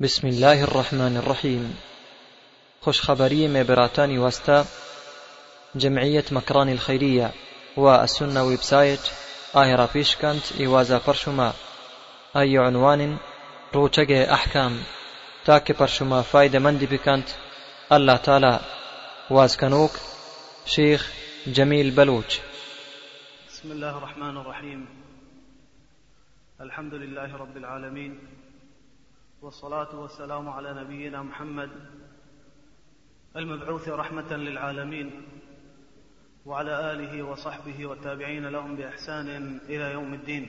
بسم الله الرحمن الرحیم خوشخبری می براتانی وستا جمعية مكران الخيرية والسنة السنة وبسایت آهرا پیشکند ایوازا برشما أي عنوان روچگه احکام تاکه پرشما فایده مندی بكانت الله تعالى وازكنوك شيخ جميل بلوچ بسم الله الرحمن الرحيم الحمد لله رب العالمين والصلاة والسلام على نبينا محمد المبعوث رحمة للعالمين وعلى آله وصحبه والتابعين لهم بإحسان إلى يوم الدين.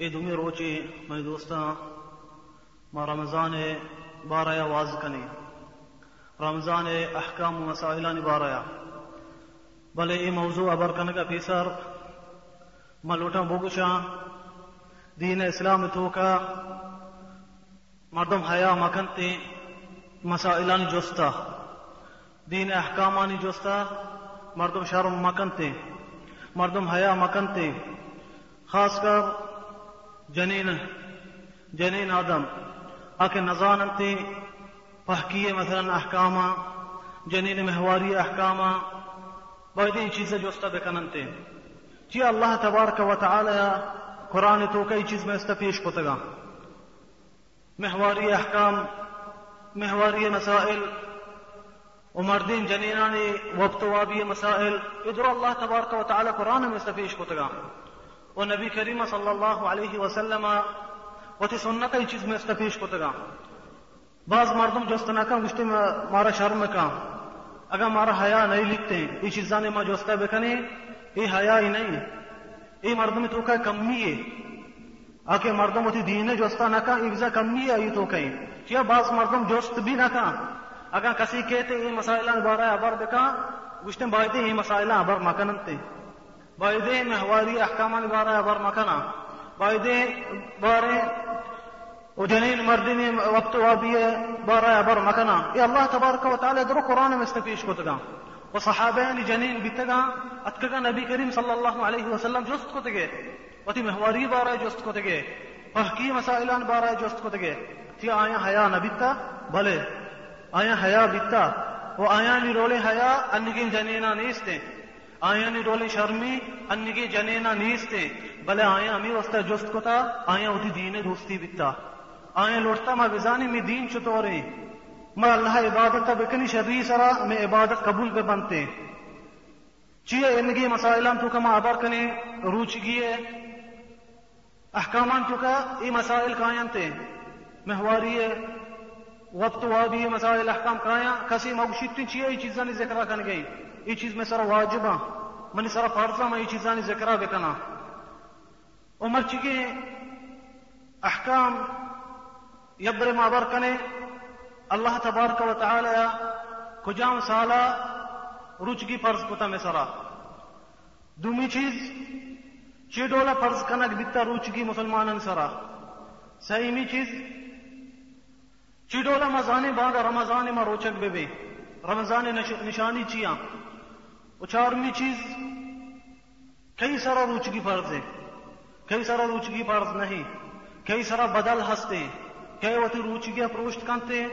إدمي روچی میں دوستاں ما رمضان باریا واز کنی رمضان احکام و مسائلان باریا بلے ای موضوع ابر کنگا پیسر ملوٹا بوگشا دین اسلام توکا مردم حیا مکنتے مسائلان جوستا دین احکامانی جوستا مردم شرم مکنتے مردم حیا مکنتے خاص کر جنین جنین آدم آکے نزاننتے پحکیے مثلا احکاما جنین محواری احکاما باید این چیز جوستا بکننتے چی اللہ تبارک و تعالی قرآن تو کئی چیز میں استفیش کتگا محواری احکام، محواری مسائل ومردين جنيناني وابتوابي مسائل ادروا الله تبارك وتعالى قرآن مستفيش كتغا ونبي كريم صلى الله عليه وسلم وتي سنت اي چیز مستفيش كتغا بعض مردم جوستنا کا مشتے مارا شرم کا اگر مارا حیا نہیں لکھتے، یہ چیزاں ما جوستا بکنے یہ حیا ہی نہیں۔ یہ مردم تو کا کمی ہے۔ آکے مردم ہوتی دین جوستا نہ کا ایگزا کمی ہے تو کہیں۔ کیا بعض مردم جوست بھی نہ کا اگر کسی کہتے یہ مسائلہ بارہ ابر بکا۔ گشتے بایدے یہ مسائلہ ابر مکننتے بایدے محواری احکامان بارہ ابر مکنا بایدے بارے وجنين مردين وقت وابية بارا بر مكنا يا الله تبارك وتعالى درو قرآن مستفيش كتغا وصحابين جنين بتغا اتكغا نبي كريم صلى الله عليه وسلم جست كتغا وتي محواري بارا جست كتغا فحكي مسائلان بارا جست كتغا تي آيا حيا نبيتا بلے آیا حیا بیتا۔ وہ آیا نی رولے حیا، انگی جنینا نیستے۔ آیا نی رولے شرمی، انگی جنینا نیستے۔ بلے آیا ہمیں وستا جست کو تھا آیا اٹھی دین دوستی بیتا۔ آیا لوٹتا ما بزانی میں دین چطورے۔ میں اللہ عبادت بکنی شرری سرا، میں عبادت قبول پہ بنتے۔ چیئے انگی مسائلان تو کما عبر کنے، روچ گیے احکامان تو کا ای مسائل کائن تے محواری وقت وادی مسائل، احکام کرایا کسی موشیتی چیئے، ای چیزانی ذکرہ کن گئی۔ ای چیز میں سر واجبہ ہاں۔ منی سر فرضہ ہاں، میں ای چیزانی ذکرہ بکنا عمر چکے احکام یبر مابر کنے۔ اللہ تبارک و تعالی کجام سالا؟ روچگی فرض کتا میں سرا دومی چیز چی ڈولا فرض کنک بیتا روچگی مسلمانن سرا۔ سیمی چیز؟ چیڈولا مزانے بعد رمضان ما روچک بے بے رمضان نشانی چیاں چارمی چیز؟ کئی سارا روچگی فرض ہے۔ کئی سارا روچگی فرض نہیں۔ کئی سارا بدل ہستے۔ کئی وتی روچگی پروشت کنتے۔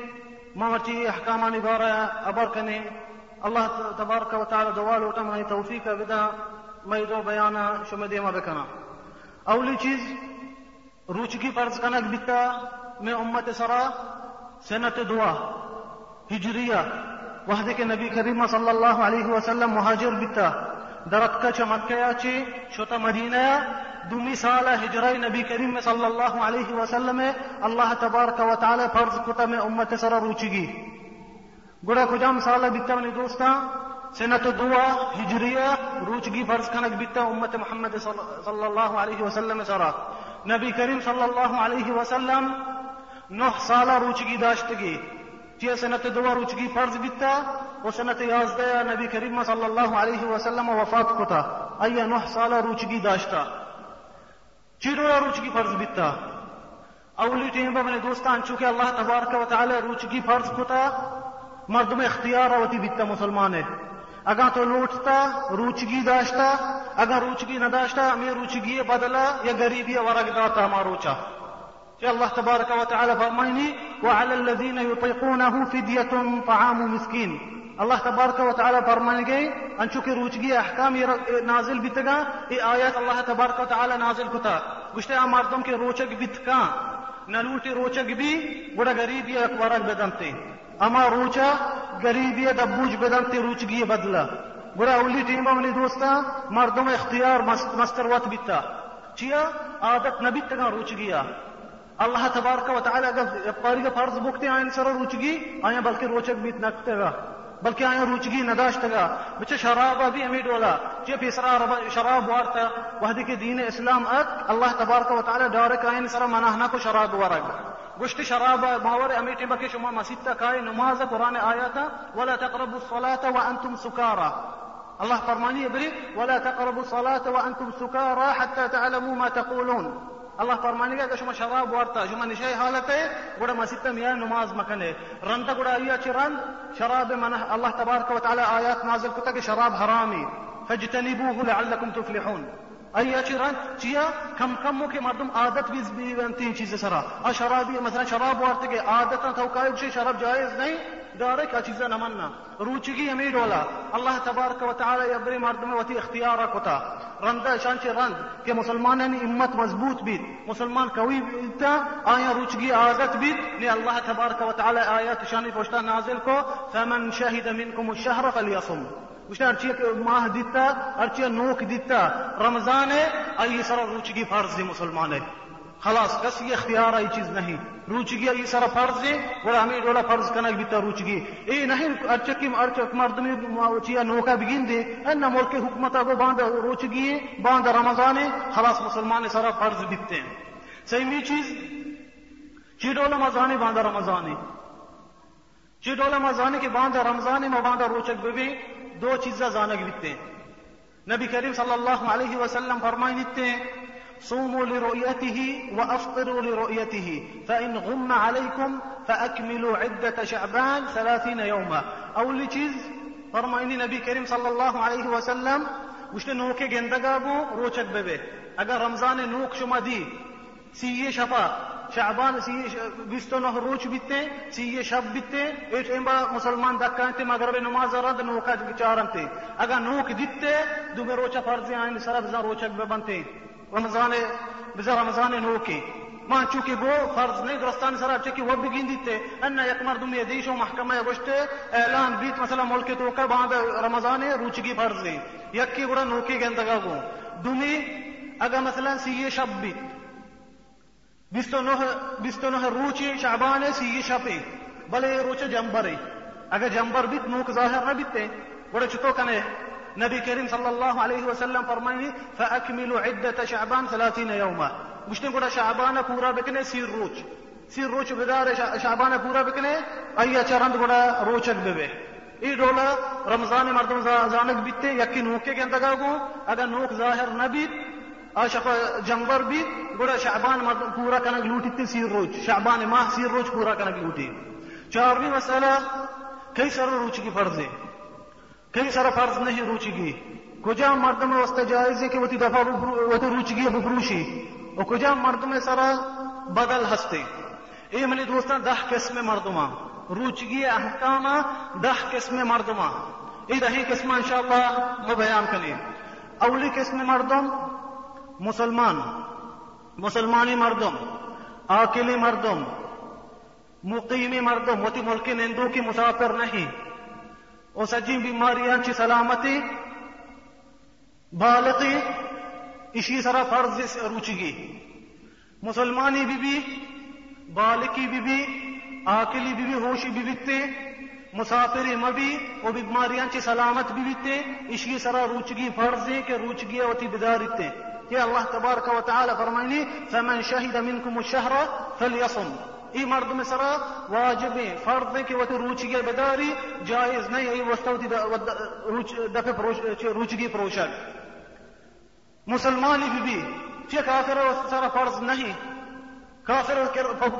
مامرچی احکامانی بارا ابر کنے۔ اللہ تبارک و تعالی دوال وٹم ہمیں توفیق بدا میں دو بیانا شمع دیما بکنا۔ اولی چیز، روچگی فرض کنک بیتا میں امت سرا، سنت دعا، ہجریہ وحدے کے نبی کریم صلی اللہ علیہ وسلم مہاجر بیتا درت کا چمکیا چی شوتا مدینہ دومی سال ہجرائی نبی کریم صلی اللہ علیہ وسلم اللہ تبارک و تعالی فرض کتا میں امت سر روچگی۔ گڑا کجام سال بیتا منی دوستا سنت دعا، ہجریہ، روچگی فرض کنک بیتا امت محمد صلی اللہ علیہ وسلم سرا۔ نبی کریم صلی اللہ علیہ وسلم نوح سالہ روچگی داشتگی۔ چیئے سنت دعا روچگی فرض بیتا و سنت یازدہ نبی کریم صلی اللہ علیہ وسلم وفات کتا۔ ایا نوح سالہ روچگی داشتا۔ چی روچگی فرض بیتا۔ اولی ٹیم با دوستان چونکہ اللہ تبارک و تعالی روچگی فرض کتا، مردم اختیار ہوتی بیتا مسلمان ہے اگر تو لوٹتا، روچگی داشتا اگر روچگی نہ داشتا میں روچگی بدلا، یا غریبی ورگ داتا ما روچا۔ کہ اللہ تبارک و تعالی فرمائنی، وعلى الذين يطيقونه فدية طعام مسكين۔ اللہ تبارک و تعالی فرمائیں گے انچو کے روچگی احکام نازل بیتگا یہ آیات اللہ تبارک و تعالی نازل کتا۔ گشتے مردم کے روچک بیتکا نلوٹی روچک بھی گڑا غریبی اکبرک بدنتے اما روچا غریبی دبوج بدنتے روچگی بدلا. گڑا اولی ٹیم منی دوستا، مردم اختیار مستروت بیتا. چیا؟ عادت نبی تگا روچگیا. اللہ تبارک و تعالی اگر پاری فرض بکتے آئین سر روچگی آیا بلکہ روچک بیت نکتے گا بلکہ آیا روچگی نداشت گا بچے شراب ابھی امی ڈولا. چے پیسرا شراب وارتا. وحدی کے دین اسلام ات، اللہ تبارک و تعالی ڈارک آئین سر مناہنا کو شراب وارگ گشت شراب باور امیتی بکی شما مسید تکای نماز قرآن آیاتا ولا تقربوا الصلاة وأنتم سکارا. الله فرمانی بری ولا تقربوا الصلاة وأنتم سکارا حتى تعلموا ما تقولون. الله فرمانی کہ شما شراب ورتا شما نشای حالت ہے گڑا مسجد میں نماز مکنے رنت گوڑا آیا چی چرند شراب من الله و تعالی آیات نازل کتا کہ شراب حرامی. فاجتنبوه لعلكم تفلحون. أياتيران تيا كم كم مو مردم عادت بيز بيبنتين شيء سرا؟ شرابی مثلا شراب وارتگه عادتا توقعی شيء شراب جایز نہیں دارك أجزاء نمنا كي همی ولا. الله تبارك وتعالى يبري مردم وتی وتا رندا شان شانچ رند؟ مسلمان مسلمانان امت مضبوط بيت مسلمان قوی انت آیا روچگی عادت بيت نی الله تبارك وتعالى آيات شان پشتا نازل كو فمن شهد منكم الشهر فليصم گوشتا ارچی ماہ دیتا ارچی نوک دیتا رمضان ہے، آئی سر روچگی فرض مسلمان ہے۔ خلاص، کس یہ اختیار ای چیز نہیں۔ روچگی ای سر فرض ہے، بڑا ہمیں ڈولا فرض کنک بیتا روچگی۔ ای نہیں ارچکی ارچک مردمی چیا نوکا بگین دے۔ ان ملک حکومت کو باندھ روچگی باندھ رمضان ہے۔ خلاص، مسلمان سر فرض بیتے ہیں۔ سیمی چیز چی ڈولا مزانے رمضان ہے۔ چی ڈولا مزانے کے باندھ رمضان میں باندھ روچک بے دو چیزیں زانک بیتے نبی کریم صلی اللہ علیہ وسلم فرمائی دیتے صوموا لرؤيته وافطروا لرؤيته فإن غم عليكم فاكملوا عدة شعبان ثلاثين يوما اول چیز فرمائنی نبی کریم صلی اللہ علیہ وسلم نے نوکے گندگا کو روچک بے اگر رمضان نوک شما دی سی شفا. شعبان سی بیستو نہ روچ بیتے، سی شب بیتے ایٹ ایمبا مسلمان دکانتے مغرب نماز رد نوکا چارنتے اگر نوک دیتے، دو میں روچا فرض آئین سرف روچک بے بنتے رمضان، بزا رمضان نوکی ما چوکی گو فرض نہیں درستان سرا چکی وہ بگین دیتے ان یک مردم یہ و محکمہ گوشتے اعلان بیت مثلا ملک تو کر باند رمضان روچگی فرض ہے۔ یکی گڑا نوکی گندگا گو دومی اگر مثلا سی شب بیت بیستو نوہ بیستو نوہ روچی شعبان سی شب بلے روچ جنبر اگر جنبر بیت نوک ظاہر نہ بیتے بڑے چتو کنے نبی کریم صلی اللہ علیہ وسلم فرمائیں فاکملوا عدت شعبان ثلاثین یوما مشتے گوڑا شعبان پورا بکنے سیر روچ۔ سیر روچ بدار شعبان پورا بکنے ایا اچھا چرند گوڑا روچک بے ای ڈولا رمضان مردم زانک بیتے یکی نوکے کے اندگا گو۔ اگر نوک ظاہر نہ بیت آشق جنور بھی گوڑا شعبان پورا کنک لوٹی سیر روچ، شعبان ماہ سیر روچ پورا کنک لوٹی۔ چارویں مسئلہ، کئی سر روچ کی فرض ہے۔ کئی سارا فرض نہیں روچگی۔ کجا مرد میں وسط جائز ہے کہ وہ دفعہ وہ تو روچگی بفروشی اور کجا مرد میں سارا بدل ہستے؟ اے منی دوستان دہ قسم مردما روچگی احکام دہ قسم مردما اے دہی قسم انشاءاللہ میں بیان کریں اولی قسم مردم مسلمان، مسلمانی مردم آکلی مردم، مقیمی مردم، وتی ملک نندو کی مسافر نہیں او سجی بیماریاں چی سلامتی بالقی اشی سرا فرض روچگی مسلمانی بی بی بالکی بی بی آکلی بی بی ہوشی بی بیتے مسافری مبی، او بیماریاں چی سلامت بی بیتے اشی سرا روچگی فرض ہے کہ روچگی اوتی بدارتے jer Allah tabaraka wa ta'ala farmajni فَمَنْ شَهِدَ مِنْكُمُ الشَّهْرَ فَلْيَصُمْ. ای مردم سرا واجب فرض که و تو روچگی بداری جایز نه ای وستو تی دفع روچگی پروشد مسلمانی بی بی چه کافر و سرا فرض نهی کافر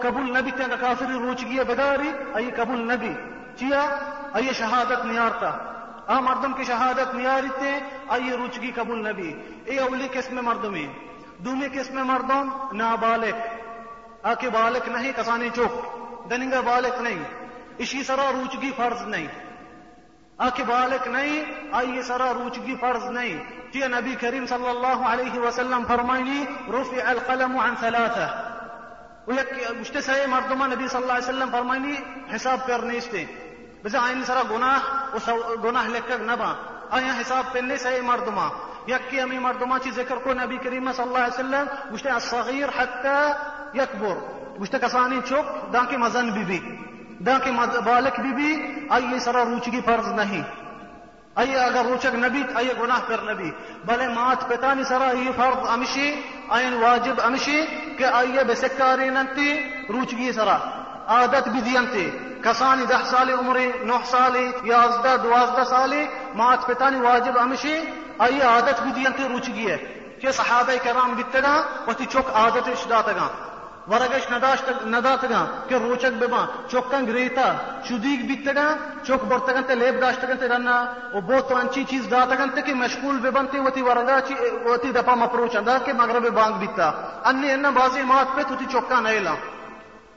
قبول نبی تنگ کافر روچگی بداری ای قبول نبی چیا ای شهادت نیارتا آ مردم کی شہادت نیاری تے ای روچگی قبول نبی۔ ای اولی قسم مردمی دومی قسم مردم؟ نابالک آکے بالک نہیں، کسانی چوک۔ دنگا بالک نہیں۔ اسی سرا روچگی فرض نہیں۔ آکے بالک نہیں، آئیے سرا روچگی فرض نہیں۔ کہ نبی کریم صلی اللہ علیہ وسلم فرمائنی، رفع القلم عن ثلاثة گشت سے مردمہ نبی صلی اللہ علیہ وسلم فرمائنی، حساب کرنے استے بس آئین سرا گناہ گناہ لکھک نبا۔ آیا حساب پہلے سے مردمہ، یکی امی مردمہ چی ذکر کو نبی کریم صلی اللہ علیہ وسلم گشت الصغیر حتی یکبر۔ گشت کسانی چوک دان کی مزن بی بی دان کی بالک بی بی آئیے سرا روچگی فرض نہیں۔ آئیے اگر روچک نبی، آئیے گناہ کر نبی۔ بلے مات پتانی سرا یہ فرض امشی، آئین واجب امشی کہ آئیے بسکاری ننتی، روچگی سرا۔ عادت بھی دینتی کسانی ده سالی عمری نه سالی یازده دوازده سالی مات پتانی واجب امشی، آئی عادت بھی دینتی روچگی ہے۔ کہ صحابہ کرام بیتگا وتی چوک عادت اشداتگا ورگش نداشت نداتگا کہ روچک بما چوکن گریتا شدیگ بیتگا چوک برتگن تے لیب داشتگن تے رنا۔ او بہت انچی چیز داتگن تے کہ مشغول ببنتے وتی ورگا چی وتی دپا مپروچ اندا کہ مغرب بانگ بیتا۔ انی ان بازی مات پہ تو چوکا نیلا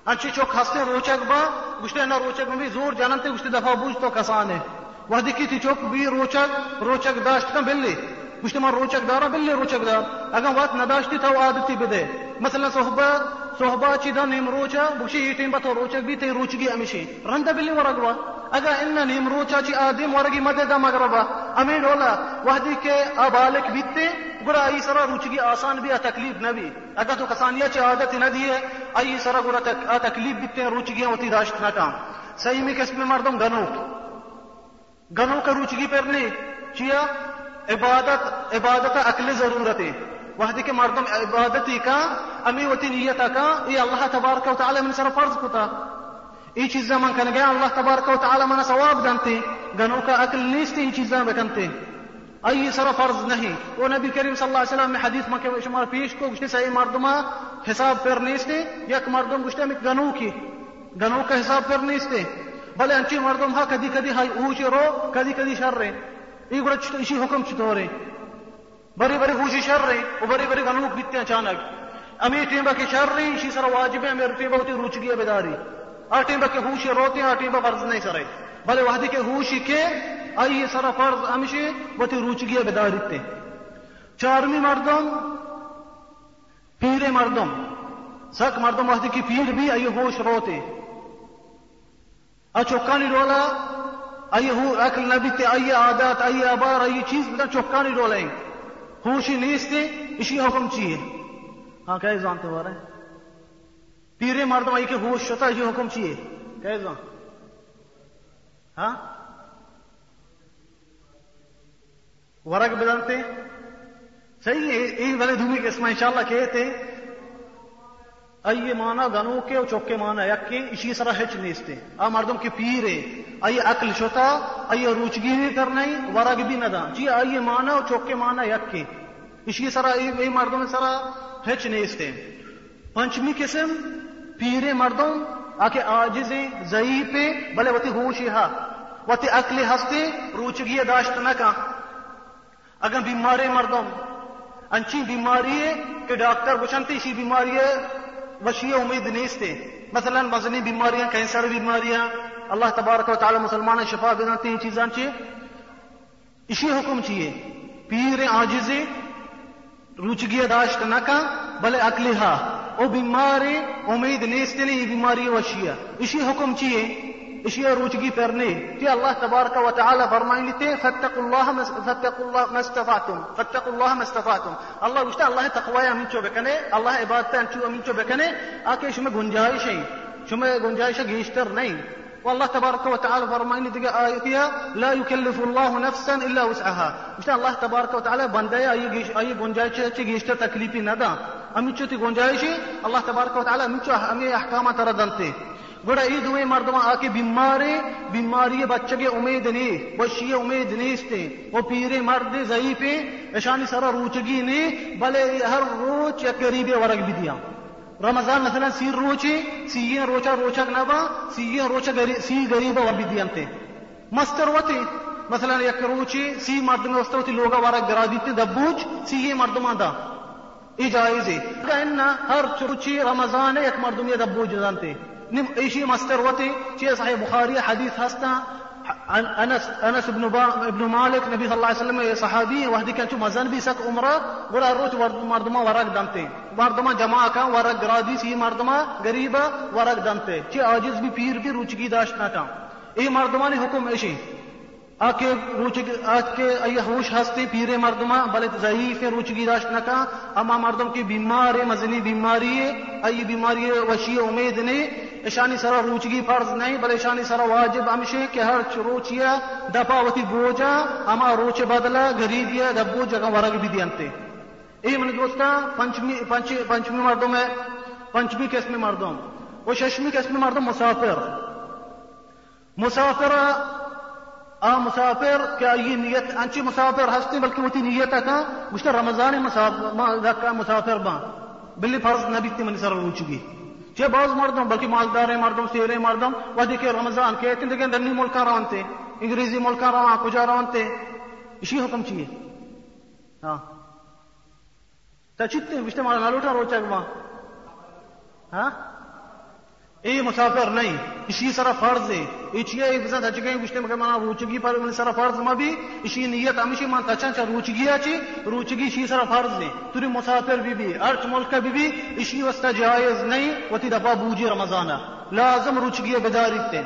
انچی چوک ہستے روچک با، گشتے نہ روچک بھی زور جانتے گشتے دفعہ بوجھ تو کسان ہے وہ دیکھی تھی چوک بھی روچک روچک داشت کا بلی گشتے مار روچک دارا بلی روچک دار۔ اگر وقت نداشتی تھا وہ عادتی بدے۔ مثلا صحبت صحبا چی دا نیم روچا بکشی یہ ٹیم بطور روچک بھی تی روچگی امیشی. رند بلی ورگوا. اگر ان نیم روچا چی آدم ورگی مدد مغربا امی ڈولا وحدی کے ابالک بیتے گڑا ای سرا روچگی آسان بھی تکلیف نہ بھی اگر تو کسانیہ چی عادت نہ دیے ای سرا گڑا تکلیف بیتے روچگی ہوتی داشت نہ کام صحیح میں کس میں مردم گنو گنو کا روچگی پر نہیں چیا؟ عبادت عبادت عقل ضرورت ہے وحدك مردم آه، عبادتك أمي وتنيتك إي الله تبارك وتعالى من سر فرض كتا إيش الزمن كان جاء الله تبارك وتعالى من سواب دانتي جنوك أكل نيستي إيش الزمن بكنتي أي سر فرض نهي ونبي كريم صلى الله عليه وسلم حديث ما كيف شمار فيش كو قشتي سأي مردما حساب فر نيستي يك مردم قشتي مك جنوكي جنوك حساب فر نيستي بل أنتي مردم ها كدي كدي هاي أوجي رو كدي كدي شر إيه قرأت إيش حكم شتوري بری بری ہوشی شر رہی، وہ بری بری غنوک بیتتے اچانک۔ امی ٹیمبا کی شر رہی اسی سر واجب ہے، میرے ٹیمبا ہوتی روچ گیا بیداری۔ آ ٹیمبا کے ہوشی روتے آ ٹیمبا فرض نہیں سرے۔ بھلے وحدی کے ہوشی کے آئی سر فرض امشی ہوتی روچ گیا بیداری تے۔ چارمی مردم پیر مردم سک مردم وحدی کی پیر بھی آئی ہوش روتے۔ چوکانی ڈولا آئی ہو، اکل نبی تے آئی عادات، آئی آبار، آئی چیز بتا چوکانی ڈولیں ہوشی نیستے اسی حکم چیئے ہاں کیا جانتے ہو رہے ہیں پیرے مرد آئی کے ہوش شتا یہ حکم چیئے کیا جان ہاں؟ ورق بدلتے۔ صحیح ہے این والے دھومی کے اسماء انشاءاللہ کہتے آئیے مانا گنو کے اور چوکے مانا یک کے، اسی سرا ہچ نیستے۔ آ مردم کے پیرے آئیے عقل شتا، آئیے روچگی نہیں کرنا ورگ بھی نہ دا جی آئیے مانا اور چوکے مانا یک کے۔ اسی سرا یہ مردم سرا ہچ نیستے۔ پنچمی قسم، پیرے مردم، آکے آجزے ضعیف، بلے وتی ہوشی ہا وتی عقل ہستے روچگی داشت نہ کا اگر بیمارے مردم، انچی بیماری ہے کہ ڈاکٹر بچنتے اسی بیماری ہے۔ وشی امید نیستے۔ مثلا وزنی بیماریاں، کینسر بیماریاں، اللہ تبارک و تعالی مسلمان شفا دینا ہیں چیزاں چیئے اسی حکم چیئے پیر آجز روچگی داشت نہ کا، بلے اکلی او بیماری امید نیستے نہیں بیماری وشیا اسی حکم چیئے إشياء روجي فرني. تي الله تبارك وتعالى فرماين تي فاتقوا الله ما فاتقوا الله ما استطعتم. فاتقوا الله ما استطعتم. الله وش الله تقوى من شو بكنه الله عبادته أن شو من شو بكني؟ آكي شو ما گنجائش شو ما گنجائش گيشتر نهي والله تبارك وتعالى فرماين دقى آية فيها لا يكلف الله نفسا إلا وسعها. مش الله تبارك وتعالى بندايا أي غيش آية أي گنجائش گيشتر تكليفي ندا. أمي شو تي گنجائش الله تبارك وتعالى من شو أمي ترى تردنتي گوڑا ای دوے مردما آکے بیمارے، بیماری بچے کے امید نہیں بشی امید نیستے وہ پیرے مرد ضعیفے اشانی سرا روچگی نہیں بلے ہر روچ یا قریب ورگ بھی دیا۔ رمضان مثلا سی روچی سی روچا روچا نبا، سی روچا گری سی غریب و بھی دیانتے مستر وتی مثلا یک روچی سی مرد میں وستر وسط لوگا وارا گرا دیتے دبوچ سی یہ مردمان دا۔ ای جایزی ان هر چوچی رمضان یک مردمی دبو جزانتی نم ايشي مستروتي شيء صحيح بخاري حديث هستا. عن أنس أنس بن ابن مالك نبي صلى الله عليه وسلم صحابي وحدي كان شو مزن بيسك عمرة ولا روت مردما ورق دمته مردما جماعة كان ورق غرادي سي مردما غريبة ورق دمته شيء عاجز بي پیر بي روچگی داشت نتا. اي مردما ني حكم ايشي حکم ایشی آکے ای ہوش ہستے پیرے مردما بلے ضعیف روچگی داشت نہ کا اما مردم کی بیمار مزنی بیماری ہے ای بیماری وشی امید نہیں اشانی سرا روچگی فرض نہیں بل اشانی سرا واجب امشے کہ ہر روچیا دپاوتی بوجا اما روچ بدلا غریبیا دبو جگہ ورگ بھی دیانتے۔ اے من دوستا پنچمی پنچ پنچمی مردم ہے، پنچمی قسم مردم۔ وہ ششمی قسم مردم مسافر۔ مسافر آ مسافر، کیا یہ نیت انچی مسافر ہستے بلکہ وہ نیت تھا مجھتا رمضان مسافر مسافر با۔ بلی فرض نبی تی من سر روچگی چه باز مردم، بلکہ مالدار مردم، سیرے مردم و دیکھے رمضان کہتے ہیں دیکھیں دنی ملکہ روانتے انگریزی ملکہ روان کجا روانتے اسی حکم چیئے ہاں۔ تا چیتے ہیں؟ بشتے مارا نالوٹا روچا گوا۔ ہاں؟ اے مسافر، نہیں، اسی سرا فرض ہے۔ اچھی ایک بزن تچ گئے، گشتے مگر مانا روچگی پر من سرا فرض ما بھی اسی نیت ہمیشہ مان تچا چا روچگی اچھی روچگی اسی سرا فرض ہے۔ توری مسافر بھی بھی، ارچ ملک بھی بھی اسی واسطہ جائز نہیں وتی دفعہ بوجی رمضان۔ لازم روچگی بداری تے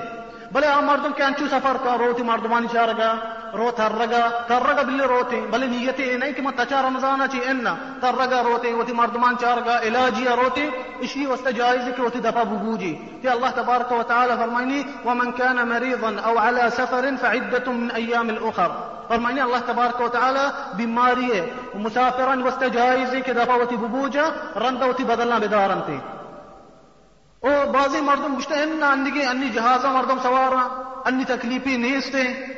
بلے آ مردم کے انچو سفر کا روتی مردمانی چارگا روتا رغا ترغا بل روتي بل نيتي نيك ما تشا رمضان چي ان ترغا روتي وتي مردمان چارغا الاجي روتي اشي واستجائز كي دفا بوجي تي الله تبارك وتعالى فرماني ومن كان مريضا أو على سفر فعده من أيام الآخر. فرماني الله تبارك وتعالى بماريه ومسافرا واستجائز كدفا وتي بوجا رندا وتي بدلنا بدارنتي أو بازي مردم گوشته ان اندگی جهازا مردم سوارا اني تكليبي نيستي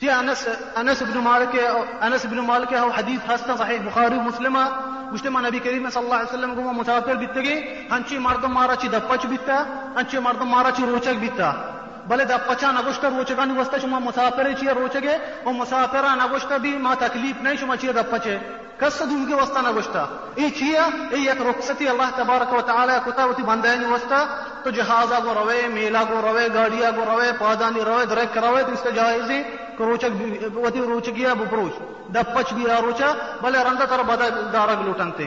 في أنس أنس بن مالك أنس بن مالك هو حديث هستا صحيح بخاري ومسلم مجتمع نبي كريم صلى الله عليه وسلم قوم متوافر بالتقي هنشي مرض مارا چي دفاچ بيتا هنشي مرض مارا چي روچك بيتا بلے دا پچا نگوشتا روچگانی وستا شما مسافر چی روچگے و مسافرہ نگوشتا بھی ما تکلیف نہیں شما چی دپچے کس دونگی وستا نگوشتا ای چیا ای یک رخصتی اللہ تبارک و تعالی کتا وتی بندانی وستا۔ تو جہازا گو روے میلا گو روے گاڑیا گو روے، پادانی روے، درک روے، تو اس سے جائزی۔ کہ روچک وتی روچگیا بپروش دپچ بھی روچا بلے رندا تر بدا دارگ لوٹنتے۔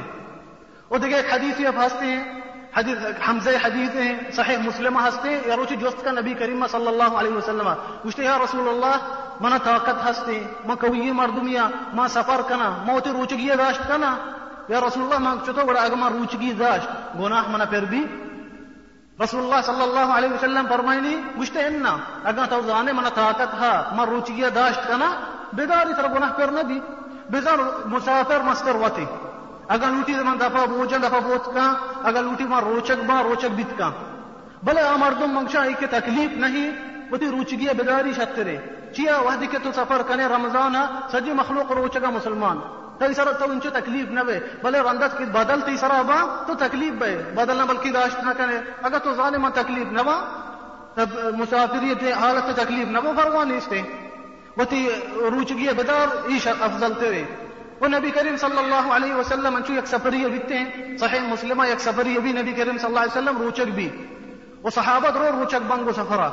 وہ دیکھے ایک حدیث یہ پھانستے ہیں۔ حديث حمزة حديث صحيح مسلم هستي. يا روشي جوست كان نبي كريم صلى الله عليه وسلم. گشته يا رسول الله ما طاقت هستي. ما كوي مردمیا ما سفر کنا موت روچگی داشت كنا. يا رسول الله ما كتو بڑا اغما روشي داشت. غناح منا پر رسول الله صلى الله عليه وسلم فرمايني مشت إنا أجا توزانة من طاقتها من روتية داشت كنا. بداري ترى غناح بيرنا دي بزار مسافر مستر وتي اگر لوٹی من دفعہ بوجن دفعہ بوت کا اگر لوٹی ماں روچک با، روچک بیت کا بلے آ مردم منگشا ای کہ تکلیف نہیں وتی روچگی بیداری شترے چیا وحدی کہ تو سفر کنے رمضان سجی مخلوق روچگا مسلمان۔ تی سر تو انچو تکلیف نہ بے۔ بلے رندت کی بدل تی سر با، تو تکلیف بے۔ بدل نہ بلکہ داشت نہ کنے اگر تو ظالم تکلیف نہ با مسافریت حالت تکلیف نہ وہ فرمانی اس تے۔ وتی روچگی بدار ایش افضل تیرے وہ نبی کریم صلی اللہ علیہ وسلم انچو یک سفری بیتے ہیں، صحیح مسلمہ یک سفری بھی نبی کریم صلی اللہ علیہ وسلم، روچک بھی۔ وہ صحابہ درو روچک بنگو سفرہ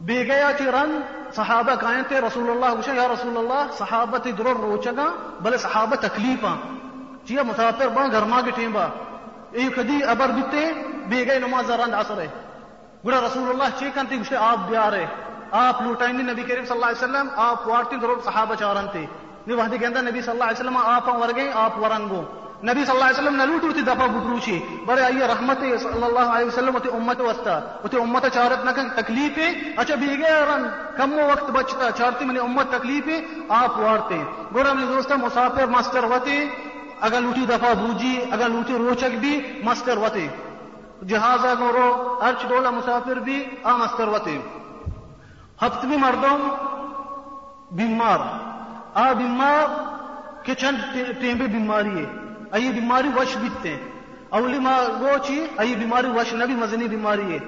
بے گیا چی رن، صحابہ کائیں تے رسول اللہ گوشا یا رسول اللہ صحابہ تی درو روچگا بلے صحابہ تکلیفاں۔ چیا مسافر با گرما کے ٹیم با۔ ایک کدی ابر بیتے بے گئے نماز رند عصر ہے۔ گوڑا رسول اللہ چی کنتی گوشتے آپ بیارے۔ آپ لوٹائیں نبی کریم صلی اللہ علیہ وسلم، آپ وارتی درو صحابہ چارن تے نی وحدی کہندا نبی صلی اللہ علیہ وسلم، آپ ورگے آپ ورنگو نبی صلی اللہ علیہ وسلم نلوٹو تی دفع بٹروچی بڑے آئیے رحمت صلی اللہ علیہ وسلم تی امت وستا تی امت چارت نہ تکلیف ہے اچھا بیگے رن کم وقت بچتا چارتی منی امت تکلیف آپ وارتے۔ گورا میں دوستا مسافر ماسٹر ہوتے اگر لوٹی دفع بوجی، اگر لوٹی روچک بھی ماسٹر ہوتے جہازا گورو، ارچ ڈولا مسافر بھی، آ ماسٹر ہوتے ہفتوی مردم بیمار۔ آ بیمار، کہ چند ٹیمبے بیماری ہے۔ ای بیماری وش بیتے ہیں۔ اولی ما گو چی ای بیماری وش نبی مزنی بیماری ہے۔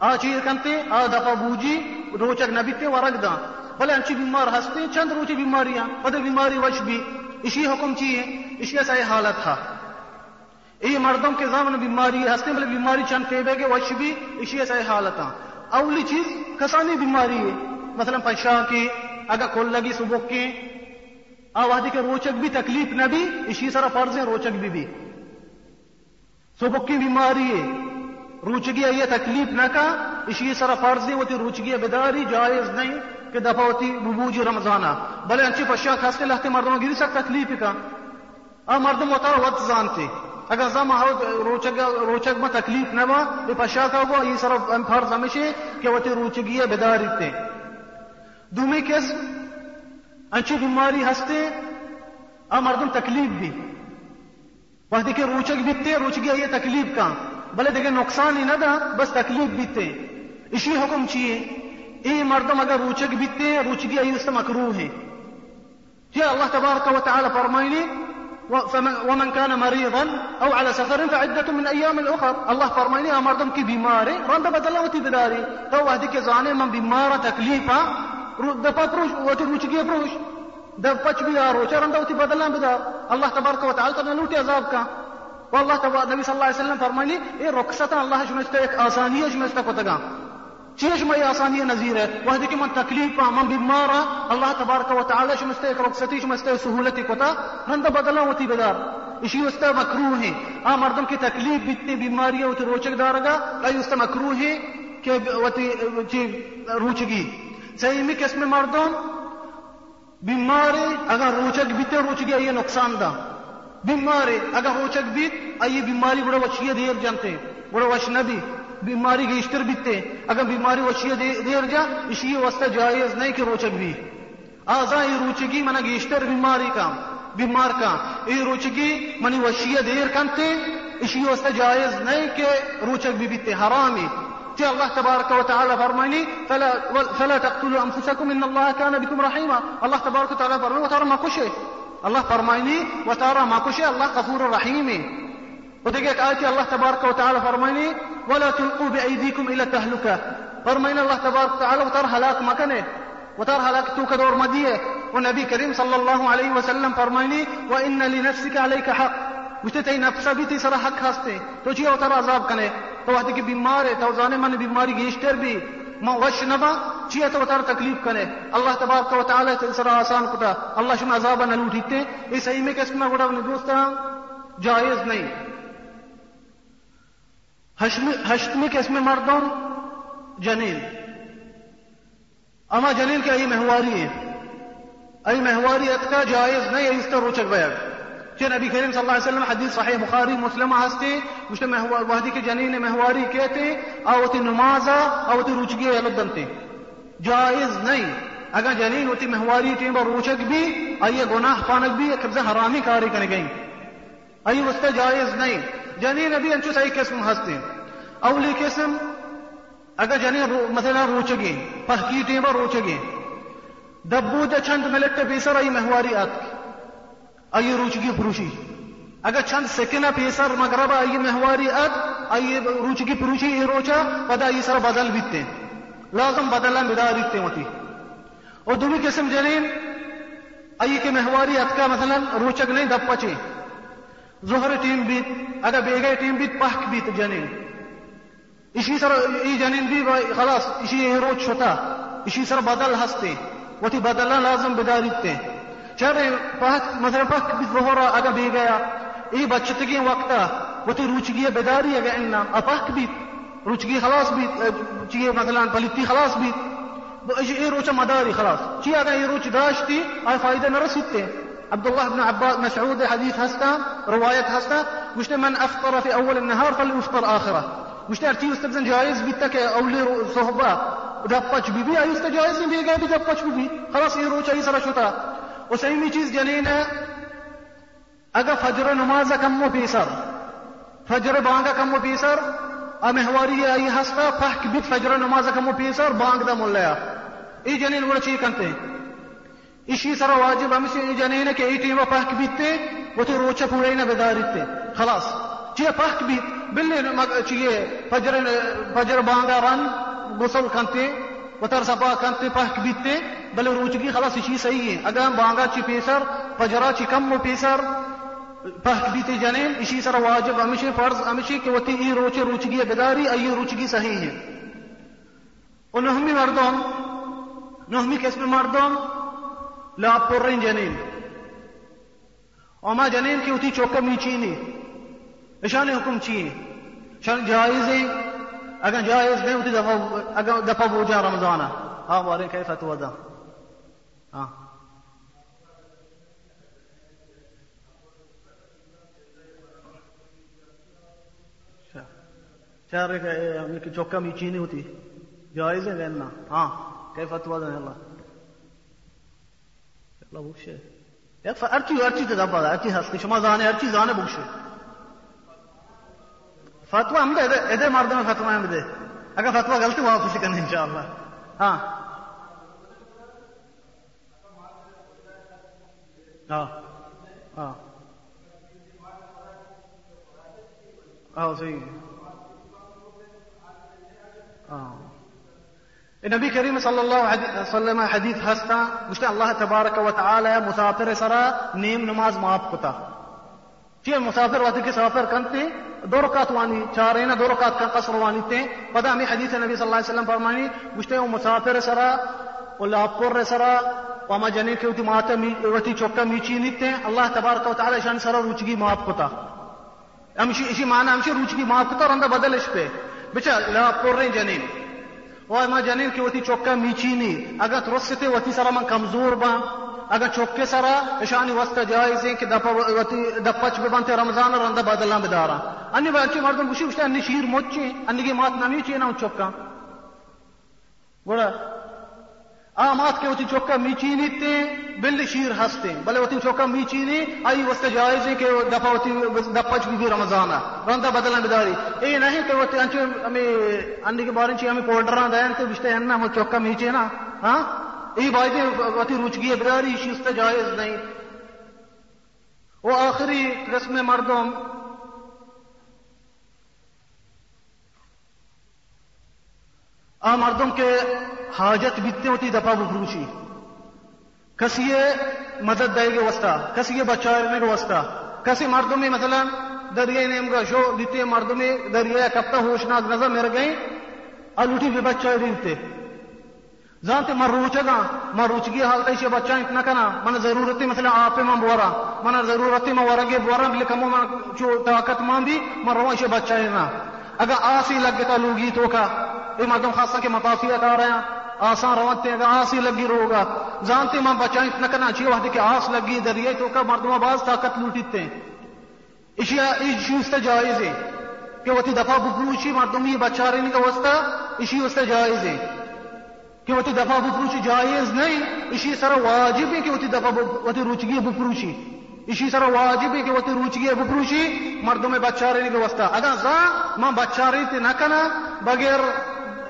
آ چیز کنتے آ دفع بوجی، روچک نبی تے ورگ دا بلے انچی بیمار ہستے چند روچی بیماریاں پتہ بیماری وش بھی۔ اسی حکم چیئے اسی ایسا حالت تھا۔ یہ مردوں کے زمن بیماری ہستے بلے بیماری چند فیبے کے وش بھی، اسی ایسا حالت تھا۔ اولی چیز، کسانی بیماری ہے۔ مثلا پشا کی، اگر کھول لگی صبح کی آوادی کے روچک بھی تکلیف نہ بھی اسی طرح فرض ہے روچک بھی بھی صبح کی بیماری ہے۔ روچگی یہ تکلیف نہ کا، اسی طرح فرض ہے وہ روچگی بیداری جائز نہیں کہ دفعہ ہوتی ببوج رمضانہ بلے انچی پشا خاص کے لہتے مردوں گری سک تکلیف کا۔ آ، مردم ہوتا وقت زانتے اگر زم روچک روچک میں تکلیف نہ ہوا، یہ پشا کا ہوا، یہ سر فرض ہمیشہ کہ وہ روچگی بیداری تے۔ دومی کس ان چی بیماری هسته ا مردم تکلیف بی وقتی که روچک بیته روچگی یه تکلیف کا نقصان ہی نہ دا بس تکلیف بیتے اسی حکم چیئے اے مردم اگر روچک بیتے روچ گیا یہ سے مکروہ ہے يا الله تبارك وتعالى فرمائی ومن كان مريضا أو على سفر فعدة من أيام الأخر. الله فرمايني امردم كي بيماري رند بدلا وتداري تو هذيك زانے من بيمارة تکلیفا تکلیفا دپا پروش وتی روچگی پروش دب پچ بھی آ روچا رند ہوتی بدلا بدار. اللہ تبارک و تعالی تو لوٹی عذاب کا. والله تبارك النبي صلى الله عليه وسلم فرماني إيه رخصة الله شمسته ایک آسانی ہے آسانیه شمسته کتگا چیش میں آسانی نظیر ہے. وہ کہ من تکلیف من بیمار اللہ تبارک و تعالی شمسته ایک رخصتی شمسته سہولتی کتا من بدلا ہوتی بدار. اسی وسط مکروہ ہے آ مردم کی تکلیف بیتنی بیماری ہوتی روچک دارگا لا وسط مکروہ ہے کہ وتی چی جی، روچگی. صحیح میں کس میں مردم بیماری اگر روچک بیتے روچگی یہ نقصان دا. بیماری اگر روچک بیت آئیے بیماری بڑا وچیہ دیر جانتے. بڑا وش نبی بیماری گیشتر بیتے. اگر بیماری وچیہ دیر جا اسی واسطہ جائز نہیں کہ روچک بھی. آزا، یہ روچگی منا گیشتر بیماری کا. بیمار کا. یہ روچگی منی وشیہ دیر کنتے اسی واسطہ جائز نہیں کہ روچک بھی بیتے. حرامی. کہ اللہ تبارک و تعالی فرمائنی فلا, فلا تقتلوا انفسكم ان الله كان بكم رحيما الله تبارک و تعالی فرمائنی وترى ما کشے اللہ فرمائنی وترى ما کشے اللہ غفور رحیم ودقيق آية الله تبارك وتعالى فرميني ولا تلقوا بأيديكم إلى التهلكة۔ فرمينا الله تبارك وتعالى وتر هلاك مكانه وتر هلاك توك دور مدية والنبي كريم صلى الله عليه وسلم فرميني وإن لنفسك عليك حق۔ مش تتي نفسا بھی تیسرا حق ہستے تو جی، چیئے اتر عذاب کنے۔ تو وقت کی بیمار ہے، تو زانے من بیماری گیشتر بھی۔ ما وش نبا چیئے تو اتر تکلیف کنے اللہ تبارک و تعالی تیسرا آسان کتا اللہ شما عذابا نلوٹھیتے اس صحیح میں کس میں گوڑا دوستا جائز نہیں۔ ہشتمی قسم مردوں جنین اما جنین کے ای مہواری ہے۔ ای مہواری اتکا جائز نہیں اس طرح روچک بیگ کہ نبی کریم صلی اللہ علیہ وسلم حدیث صحیح بخاری مسلم ہستے مجھتے وحدی کے جنین مہواری کہتے آوتی نمازا آوتی روچگی علت جائز نہیں اگر جنین ہوتی مہواری ٹیم اور روچک بھی آئیے گناہ پانک بھی قبضہ حرامی کاری کرنے گئی آئی اس جائز نہیں جنین ابھی انچو صحیح قسم ہستے اولی قسم اگر جنین رو مثلا روچگی پہکی ٹیم اور روچگی دبو چند ملٹ پیسر آئی مہواری آت. آئی روچگی پروشی اگر چند سکن پیسر مغرب آئی مہواری آت آئی روچگی پروشی یہ روچا پدا آئی سر بدل بیتے لازم بدلنا بدا دیتے ہوتی اور دومی قسم جنین آئی کہ مہواری ات کا مثلا روچک نہیں دب پچے ظهر ٹیم بیت اگر بیگه ٹیم بیت پحک بیت جنین اسی سر ای جنین بی خلاص اسی روچ شتا اسی سر بدل ہستے وتی بدلنا لازم بدا بداریتے چرے پہت مثلا پہت بھی ظہر اگا بھی گیا ای بچتگی وقتا وہ تو روچگی بیداری اگا اینا اپاک بھی روچگی خلاص بھی چیئے مثلا پلیتی خلاص بھی ای روچ مداری خلاص چی اگا ای روچ داشتی آئی فائدہ نرسیتے عبدالله بن عباس مسعود حديث هستا رواية هستا مش من أفطر في أول النهار فليفطر آخره مش ترتيب استبزن جائز بيتك أو لي صهبا دبتش بيبي أي استجائز بيجا بدبتش بيبي خلاص يروح أي سرشوتا وسيمي چیز جنین ہے۔ اگر فجر نماز کم و پیسر فجر بانگا کم و پیسر امہواری آئی ہستا، فحک بیت فجر نماز کم و پیسر بانگ دا ملیا ای جنین گوڑا چی کنتے ہیں اسی سر واجب ہم سے جنین کہ ایٹی و پاک بیتے، وہ تو روچا پورے نہ بدارتے خلاص چیئے پاک بیت بلے چیئے فجر فجر بانگا رن غسل کنتے و تر سبا کنتے پاک بیتے، بلے روچگی خلاص اسی صحیح ہے۔ اگر بانگا چی پیسر، پجرا چی کم و پیسر پہک بیتی جنین سر واجب، ہمیشہ فرض، ہمیشہ کہ وہ ای روچے روچگی بداری ای روچگی صحیح ہے۔ اور نہمی مردم، نہمی قسم مردم؟ لا پرین جنین۔ اور جنین کی ہوتی چوکا می چینی اشان حکم چینی شان جائز أكان جايز بين وتدفو أكان دفو وجه رمضان. ها بارين كيف تودا ها. شهر چوکا میچی نہیں ہوتی جائز ہے کہنا ها كيف تودا اللہ اللہ بوشه ارچی ارچی أرتي دا ارچی هسكي شما زانے ارچی زانے بوشه فتوا ہم دے ادے مرد میں فتوا ہم دے۔ اگر فتوا غلطی واپس کرنا انشاءاللہ۔ ہاں۔ ہاں۔ ہاں۔ ہاں صحیح۔ ہاں۔ نبی کریم صلی اللہ علیہ وسلم حدیث ہستا گشتے اللہ تبارک و تعالی مسافر سرا نیم نماز معاف کتا۔ چیئے مسافر وقت کے سفر کنتے دو رکعت وانی چار اینا دو رکعت کا قصر وانی تے پدا ہمیں حدیث نبی صلی اللہ علیہ وسلم فرمانی گشتے وہ مسافر سرا اللہ پر سرا وما جنین کے ہوتی ماتا وتی چوکا میچی نیتے اللہ تبارک و تعالی شان سرا روچگی معاف کتا۔ ہمشی اسی معنی ہمشی روچگی معاف کتا اور اندر بدلش پہ۔ بچا لا پر جنین وہ ما جنین کی وتی چوکا میچینی اگر ترستے وتی سرا من کمزور با۔ اگر چوکے سرا اشانی وسط جائز ہے کہ دپا وتی دپچ بے بنتے رمضان اور اندر بدلنا بدارا انی بچی مردم گوشی گوشتے انی شیر موچی انی کی مات نمی چی نا چوکا بڑا آ مات کے وتی چوکا میچینی تے بل شیر ہستے بلے وتی چوکا میچینی آئی وسط جائز کہ دپا وتی دپچ بھی رمضان رندا بدلنا بداری اے نہیں کہ وتی انچ ہمیں انی کے بارے چی ہمیں پولڈراں دین تے بشتے ہن نا چوکا میچے نا۔ ہاں؟ ای بائدے وتی روچگی بداری شیست جائز نہیں۔ وہ آخری قسم مردم آ مردم کے حاجت بیتتے ہوتی دفعہ بفروشی کسی مدد دے گے وسطہ کسی بچانے کے وسطہ کسی مردوں میں مثلا دریائے نیم کا شو دیتے، مردوں میں دریائے کب تک ہوشناک نظر میرے گئے۔ الوٹی بھی بچہ دیتے زانتے من روچگا من روچگی حالت ایسے بچہ اتنا کنا من ضرورتی مثلا آپ من بورا من ضرورتی من ورگے بورا بلے کمو، من چو طاقت مان بھی من رو ایسے بچہ نا۔ اگر آسی لگ گتا لوگی تو کا یہ مردم خاصا کے مطافیت آ رہے ہیں، آسان روتے اگر آسی لگی روگا جانتے ماں بچہ اتنا کرنا چاہیے وقت کہ آس لگی، دریائے تو کا، مردم آباز طاقت لوٹیتے ہیں اسی اس جائز ہے کہ وہ دفعہ بکروچی مردم یہ بچہ رہنے کا وسطہ اسی اس جائز ہے۔ کہ وہ دفعہ بکروچی جائز نہیں، اسی سر واجب ہے کہ وہ دفعہ وہ روچگی بکروچی اسی طرح واجب ہے کہ وہ روچگی بکروچی مردوں میں بچہ رہنے کے وسطہ اگر زا ماں بچہ رہی تھی نہ کنا، بغیر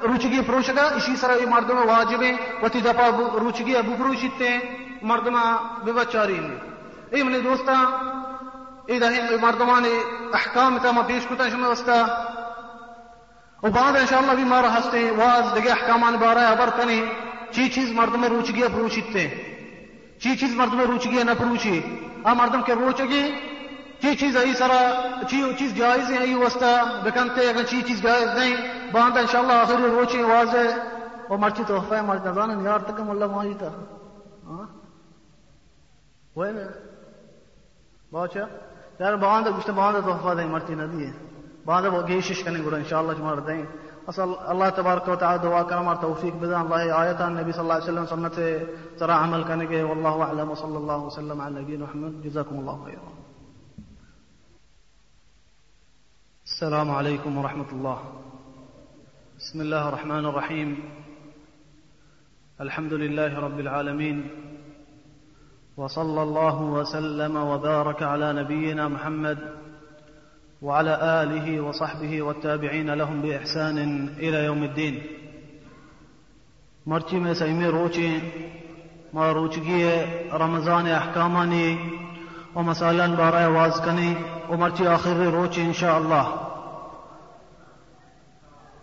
روچگی فروش گا اسی طرح یہ مردوں میں واجب ہے وہ دفعہ روچگی بکروچی تے مردما بے بچہ رہی اے من دوستا اے دہین مردمان احکام تا ما پیش کتا شما وسطہ وبعد ان شاء الله بھی مارا ہستے واز دگے احکامان بارا خبر کنی چی چیز مردم میں روچگی فروشتے چی چیز مردم میں روچگی نہ فروشی آ مردم کے روچگی چی چیز ای سرا، چی چیز جائز ہے ای وسطا بکنتے اگر چی چیز جائز نہیں باند انشاءاللہ آخر روچی واضح وہ مرچی تحفہ ہے مرچی نظان یار تکم اللہ ماہی تا۔ وہ باچا؟ یار باند گشت باند تحفہ دیں، مرچی ندی ہے بعد بوجيش كان يقول إن شاء الله رہتے ہیں أصل الله تبارك وتعالى دعا کرم اور توفیق بدان۔ الله آیتا النبي صلى الله عليه وسلم سنة ترى عمل كان والله أعلم وصلى الله وسلم على نبينا محمد جزاكم الله خيرا السلام عليكم ورحمة الله بسم الله الرحمن الرحيم الحمد لله رب العالمين وصلى الله وسلم وبارك على نبينا محمد۔ وعلى آله وصحبه والتابعين لهم بإحسان إلى يوم الدين. مرچی میں سیمی روچی ما روچگی رمضان احکامانی و مسائل بارہ واز کنی و مرچی آخر روچی انشاءاللہ.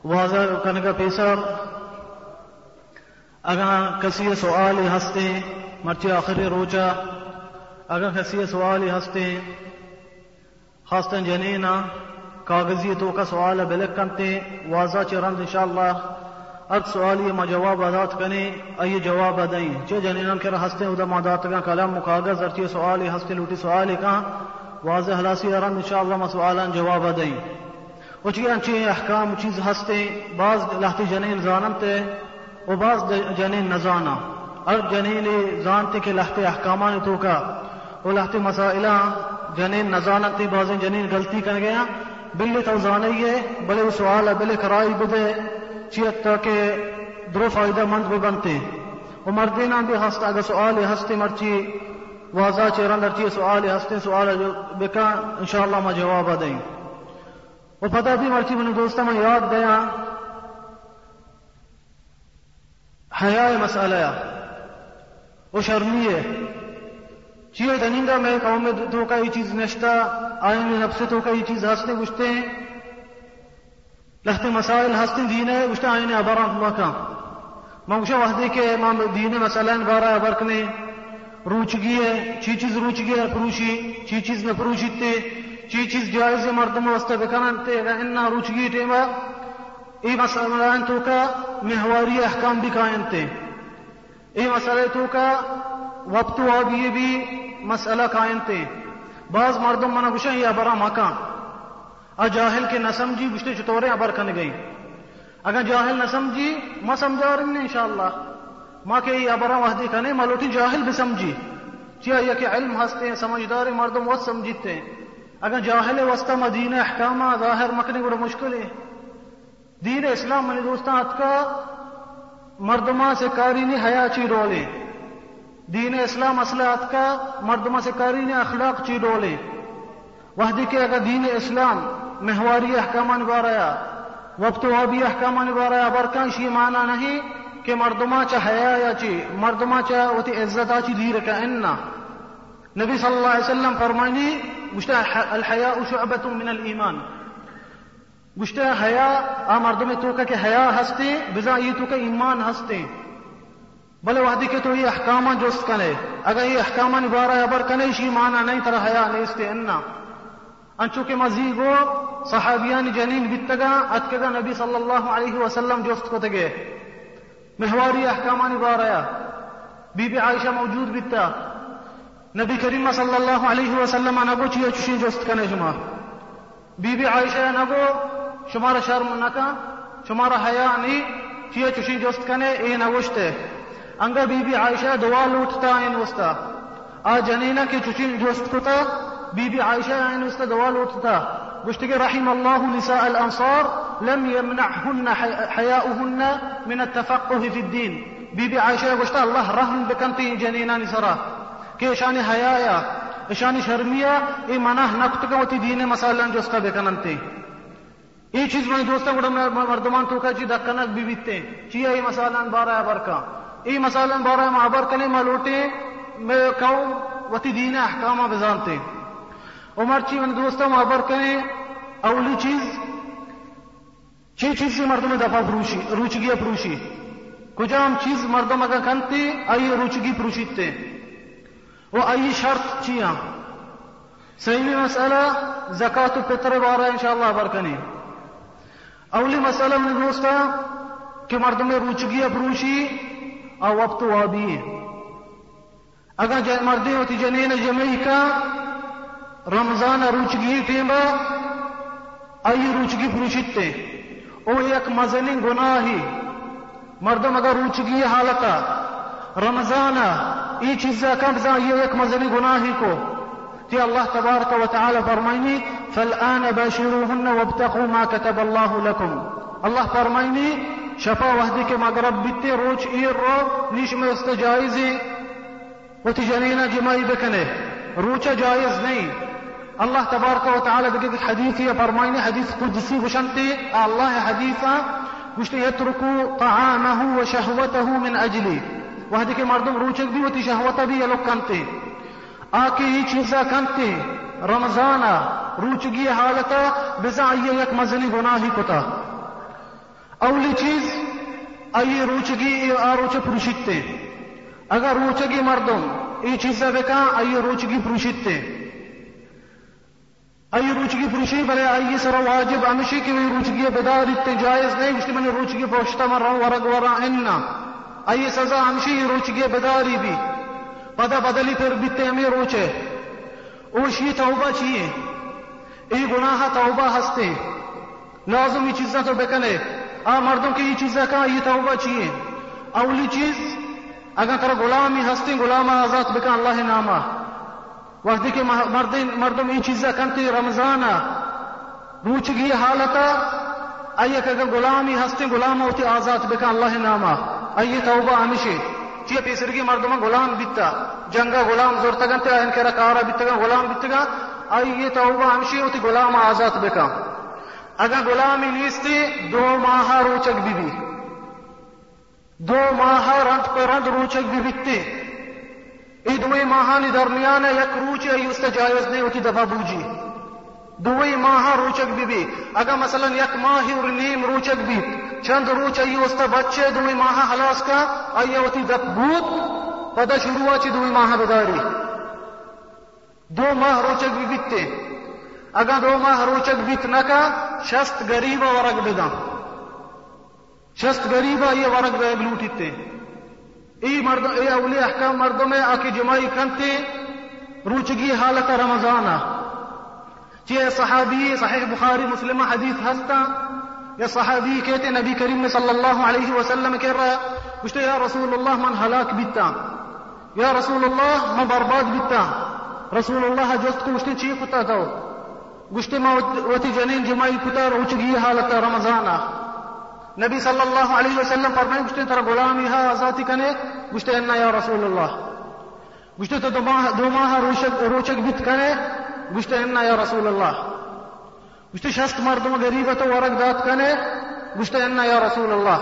واضح کرنے کا پیسر اگر کسی سوالی ہستے مرچی آخری روچا اگر کسی سوالی ہستے خاصتاً جنینا، کاغذی تو کا سوال بلک کنتے واضح چرند انشاءاللہ اب سوالی ما جواب ادات کنی ای جواب ادائیں چه جنینم کرا ہستے ادا مادات کا کلام کاغذ ارچی سوالی ہستے لوٹی سوالی کا، واضح حلاسی ارند انشاءاللہ ما سوالا جواب ادائیں وچی انچی احکام چیز ہستے، بعض لحتی جنین زانتے و بعض جنین نزانا۔ ار جنین زانتے کہ لحتی احکامان تو کا و لحتی مسائلہ جنین نزانتی بعض جنین غلطی کر گیا بلی تو زانیے بلے وہ سوال بلے کرائی بدے چیت تاکہ درو فائدہ مند بھی بنتے۔ و مردینا بھی ہستا اگر سوال ہستے مرچی واضح چیران درچی سوال ہستے سوال جو بکا، انشاءاللہ میں جواب دیں۔ وہ پتہ بھی مرچی، میں دوستہ میں یاد گیا حیا مسئلہ وہ شرمی ہے۔ چیئے دنینگا میں قوم میں تو کا یہ چیز نشتا آئین میں نفس تو کا یہ چیز ہستے گشتے ہیں۔ لخت مسائل ہستے دین ہے، گشتے آئین عباران اللہ کا۔ میں گشتے وحدے کے امام دین مسئلہ بارا عبرکنے روچگی ہے، چی چیز روچگی ہے، پروشی۔ چی چیز میں پروشیتے چی چیز جائز مردم وسط بکنانتے انا روچگی ٹیما ای مسئلہ تو کا، محواری احکام بھی قائنتے ای مسئلہ تو کا وقت آگیے بھی مسئلہ قائم تھے۔ بعض مردم منا گشا یہ ابرا مکان اور جاہل کے نہ سمجھی گشتے چطورے ابر کن گئی اگر جاہل نہ سمجھی ما سمجھا رہی انشاءاللہ۔ ماں کے یہ ابرا وحدی کنے ملوٹی جاہل بھی سمجھی۔ چیا یہ کہ علم ہستے ہیں، سمجھدار مردم وہ سمجھتے ہیں۔ اگر جاہل وسطہ مدین احکامہ ظاہر مکنے بڑا مشکل ہے۔ دین اسلام منی دوستان اتکا مردمہ سے کاری نہیں حیا چی رولے دین اسلام اصلاحات کا مردمہ سے کاری نے اخلاق چی ڈولے؟ وحدی کے اگر دین اسلام محواری احکامان باریا وقت وابی احکامان باریا برکان شی معنی نہیں کہ مردمہ چا حیا یا چی، مردمہ چا وتی عزتا چی دیر کا اننا نبی صلی اللہ علیہ وسلم فرمانی گشتا الحیاء شعبت من الایمان۔ گشتا حیا، آ مردم توکا کہ حیا ہستے بزا یہ تو کا ایمان ہستے۔ بلے وحدی کے تو یہ احکامہ جست کنے اگر یہ احکامہ نبارا ابر کنے شی مانا نہیں ترا حیا نہیں نیستے انا۔ انچو کے مزیگو صحابیان جنین بتگا، اتکگا نبی صلی اللہ علیہ وسلم جست کو تگے۔ محواری احکامہ نبارا بی بی عائشہ موجود بتا۔ نبی کریم صلی اللہ علیہ وسلم نگو چیئے چشی جست کنے شما۔ بی بی عائشہ نگو شمارا شرم نکا شمارا حیا نی چیئے چشی جست کنے اے نگوشتے انگا بی بی عائشہ دعا لوٹتا این وستا آ جنینا کی چچی جوست کتا بی بی عائشہ این وستا دعا لوٹتا گشتگی رحم الله نساء الانصار لم يمنعهن حياؤهن من التفقه في الدين بی بی عائشہ گشتا اللہ رحم بکنتی جنینا نسرا کہ شان حیایا شان شرمیا ای منح نکتگا وتی دین مسائلان جوستا بکننتی ای چیز میں دوستا گڑا مردمان تو کا چی دکنک بیبیتے چی ای مسائلان بارا برکا ای مثلا بارا معبر کنے ملوٹے میں قوم وتی دین احکامہ بزانتے عمر چی من دوستا معبر کنے اولی چیز چی چیز سے مردم دفع فروشی روچگی فروشی کجام چیز مردم اگر کنتے آئی روچگی فروشیتے وہ آئی شرط چیاں صحیح مسئلہ زکاة پتر بارا انشاءاللہ برکنے اولی مسئلہ من دوستا کہ مردم روچگی فروشی أو وقت وابی اگر مردی ہوتی جنین جمعی کا رمضان روچگی ٹیمبا آئی روچگی پروشتے أو ایک مزنی گناہی۔ مردم اگر روچگی حالتا رمضان ای چیزا کبزا یہ ایک مزنی گناہی کو۔ کہ اللہ تبارک و تعالی فرمائنی فالآن باشروهن وابتقوا ما كتب الله لكم۔ اللہ فرمائنی، شفا وحدی کے مغرب بیتے روچ ایر رو، نیش میں است جائزی و تجنینا جمائی بکنے۔ روچا جائز نہیں۔ اللہ تبارک و تعالی بگید حدیث یا فرمائنی، حدیث قدسی بشنتی اللہ حدیثا گشتی یترکو طعامه و شہوته من اجلی۔ وحدی کے مردم روچک بھی ہوتی شہوتا بھی یہ لوگ کنتے۔ آکے یہ چیزا کنتے۔ رمضانا روچگی حالتا بزا یک مزنی گناہی کتا۔ اولی چیز آئی روچگی آروچ پروشیتے اگر روچگی مردم ای چیزا بکا آئی روچگی پروشیتے آئی روچگی پروشی بلے آئی سر واجب امشی کی وی روچگی بدار اتنے جائز نہیں اس من روچگی پوشتا مر ورگ ورا اننا آئی سزا امشی روچگی بداری بھی پدا بدلی پھر بیتے ہمیں روچے اوشی توبہ چیئے ای گناہ توبہ ہستے لازم یہ چیزیں تو بکنے مردوں کی یہ چیزیں کہا یہ توبہ چاہیے اولی چیز، اگر ترا غلامی ہستی غلام آزاد بکا اللہ نامہ۔ وقتی کہ مردم یہ چیزیں کنتی رمضان۔ روچگی حالتا آئیے کہ اگر غلامی ہستی غلام ہوتی آزاد بکا اللہ نامہ۔ آئیے توبہ ہمیشہ۔ چیئے پیسرگی مردم غلام بیتا۔ جنگا غلام زورتا گنتے ان کرا کارا بیتا، غلام بیتا۔ آئیے توبہ ہمیشہ ہوتی غلام آزاد بکا۔ اگر غلامی نیستی دو ماہ روچک بھی بھی دو ماہ رند پر رند روچک بھی بکتے ای دوئی ماہانی درمیان یک روچ ای اس جائز نہیں ہوتی دبا بوجی۔ دوئی ماہ روچک بھی بھی۔ اگر مثلا یک ماہی اور نیم روچک بھی، چند روچ ای اس بچے، دوئی ماہ حلاس کا، ای ہوتی دب بوت پدا شروع چی دوئی ماہ بداری دو ماہ روچک بھی بکتے۔ اگر دو ماہ روچک بیت نکا، شست غریبا ورگ بدم. شست غریبا یہ ورگ بے لوٹیتے ای مرد ای اولی احکام مردوں میں آکی جمائی کنتے، روچگی حالت رمضانہ. چیئے صحابی، صحیح بخاری، مسلمہ حدیث ہستا، یا صحابی کہتے نبی کریم صلی اللہ علیہ وسلم کہہ رہا کچھتے یا رسول اللہ، من ہلاک بیتا؟ یا رسول اللہ، من برباد بیتا؟ رسول اللہ، جست کو اشتے چیئے کتا تھا گشتے ما وتی جنین جمائی کتا روچگی حالت رمضان. نبی صلی اللہ علیہ وسلم فرمائے گشتے ترا غلامی ہا آزادی کنے؟ گشتے انا یا رسول اللہ گشتے تو دو ماہ روچک بیت کنے؟ گشتے انا یا رسول اللہ گشتے شست مردم غریبت و ورق دات کنے؟ گشتے انا یا رسول اللہ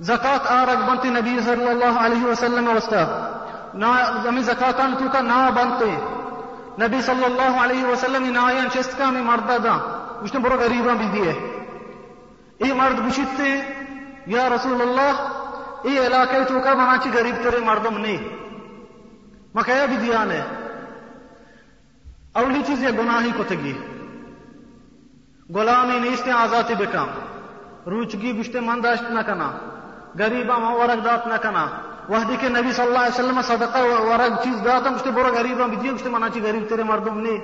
رسول اللہ امر دا گشتے بنن مجلس زکات آرگ بنتی نبی صلی اللہ علیہ وسلم وستا نا زمین زکاتان تو کا نا بنتے۔ نبی صلی اللہ علیہ وسلم نا آیان چست کا میں مرد دا گشتے برو غریباں بھی دیئے ای مرد گشتے یا رسول اللہ ای علاقے تو کا ہاں مناچی غریب ترے مردم نہیں مکایا بھی دیان ہے اولی چیز یہ گناہی کو تگی۔ غلامی نیستے آزادی بکام روچگی گشتے منداشت نہ کنا۔ غریبا ما ورق دات نہ وحدی کے نبی صلی اللہ علیہ وسلم صدقہ ورق چیز داتا مجھتے برو غریبا بھی دیئے مجھتے مناچی غریب تیرے مردم نے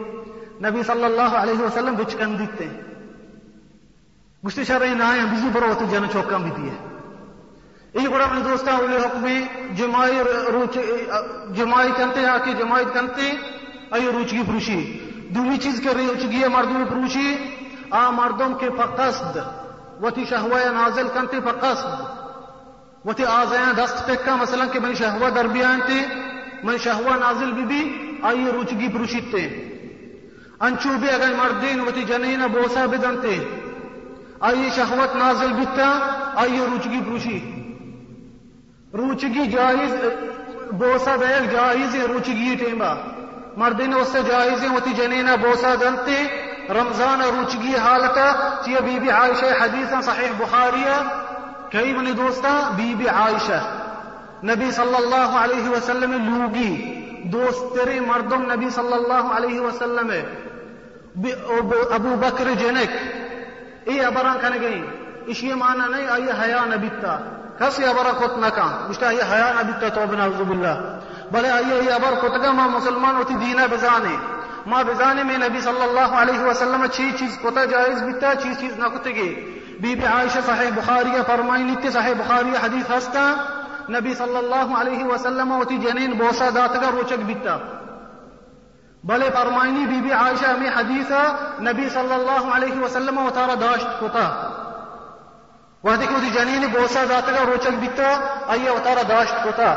نبی صلی اللہ علیہ وسلم بچ کن دیتے مجھتے شرعی نہ آئیں بزی برو تو جن چوکا بھی دیئے. یہ بڑا اپنے دوستا اولی حکمی جمائی روچ جمائی کنتے آکے جمائی کنتے ایو روچگی پروشی. دومی چیز کے روچگی مردم پروشی، آ مردم کے فقصد وتی شہوہ نازل کنتے فقصد وتی آزیاں دست پکا مثلا کہ من شہوہ دربیان تے من شہوہ نازل بھی بھی، آئیے روچگی پروشیتے انچو بھی اگر مردین وتی جنین بوسا بدنتے آئیے شہوت نازل بیتا آئیے روچگی پروشی روچگی جائز، بوسا بیگ جائز روچگی ٹیمبا۔ مردین اس سے جائز وتی جنین بوسا دنتے رمضان روچگی حالتا چیئے بی بی عائشہ حدیثا صحیح بخاریہ۔ کئی منی دوستا بی بی عائشہ نبی صلی اللہ علیہ وسلم لوگی دوست تیرے مردم نبی صلی اللہ علیہ وسلم ابو بکر جنک ای ابران کنے گئی اس یہ معنی نہیں آئی حیا نبیتا کسی ابرا کت نکا مشتا آئی حیا نبیتا توبنا عزب اللہ بلے آئی ای ابر کتگا ما مسلمان ہوتی دینا بزانے ما بزانے میں نبی صلی اللہ علیہ وسلم چی چیز بی بی عائشہ صحیح بخاری فرمائی نیتی صحیح بخاری حدیث ہستا۔ نبی صلی اللہ علیہ وسلم ہوتی جنین بوسا داتگا روچک بیتا بلے فرمائنی بی بی عائشہ میں حدیثہ نبی صلی اللہ علیہ وسلم و تارا داشت کتا وحدی کو جنین بوسا داتگا روچک بیتا آئیے و تارا داشت کتا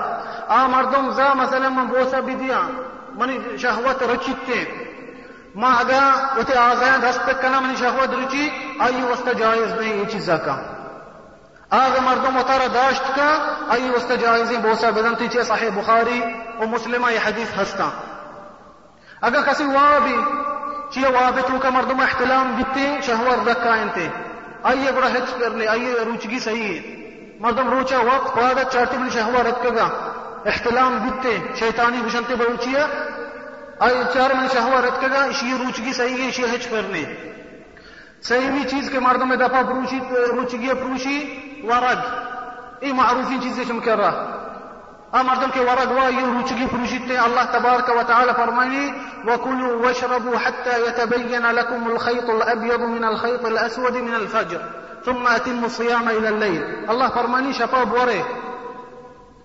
آ مردم زا مثلا من بوسا بھی دیا، منی شہوت رچیتے ما اگا وتی آزائن دست پک منی شہوت رچی آئی وسط جائز نہیں یہ چیزا کا آگا مردم اتارا داشت کا آئی وسط جائزیں بوسا بدنتی چیئے صحیح بخاری و مسلمہ یہ حدیث ہستا اگر کسی وہاں بھی چیه وابطو کا مردم احتلام بیتے شهوار رکائنتے آئیے بڑا ہچ کرنے آئیے روچگی صحیح. ہے مردم روچا وقت بعد چارتی بل شهوار رکگا احتلام بیتے شیطانی بشنتے آئے چار من شہوہ رکھ کے گا اس یہ روچگی صحیح ہے اس یہ حج کرنے صحیح بھی چیز کے مردوں میں دفع پروشی روچگی ہے پروشی ورد یہ معروفین چیز ہے کر رہا آ مردوں کے ورد ہوا یہ روچگی پروشی تے اللہ تبارک و تعالی فرمائی وَكُلُوا وَشْرَبُوا حَتَّى يَتَبَيَّنَ لَكُمُ الْخَيْطُ الْأَبْيَضُ مِنَ الْخَيْطِ الْأَسْوَدِ مِنَ الْفَجْرِ ثم أَتِمُوا الصيام إلى الليل. الله فرماني شفاب وره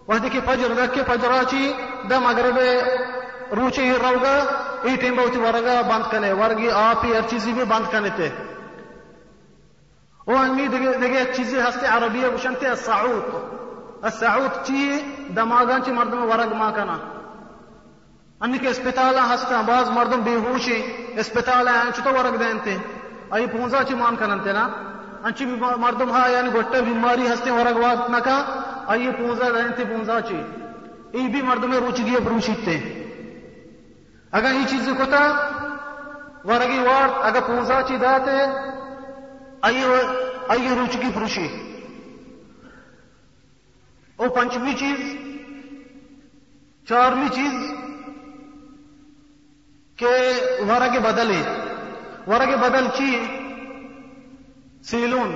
وهذه فجر ذاك فجراتي ده مغرب روچی روگا ای ٹیم بہت ورگا بند کنے ورگی آپ ہر چیزی بھی بند کنے تے وہ انمی دیگه چیزی هستی عربیه بشنتی الصعود السعود چی دماغان چی مردم ورگ ما کنا انی کے اسپتالا ہستا بعض مردم بے ہوشی اسپتالا ہیں چطور ورگ دینتے ای پونزا چی مان کننتے نا انچی مردم ہا یعنی گھٹے بیماری ہستے ورگ وقت نکا ای پونزا دینتے پونزا چی ای بھی مردم روچگی پروشیتے اگر ای چیز کتا؟ ورگی وارد اگر پونزا چی داتے؟ ای ای روچگی پروشی. اور پنچمی چیز؟ چارمی چیز؟ کہ ورگ بدلے ورگ بدل چی؟ سیلون.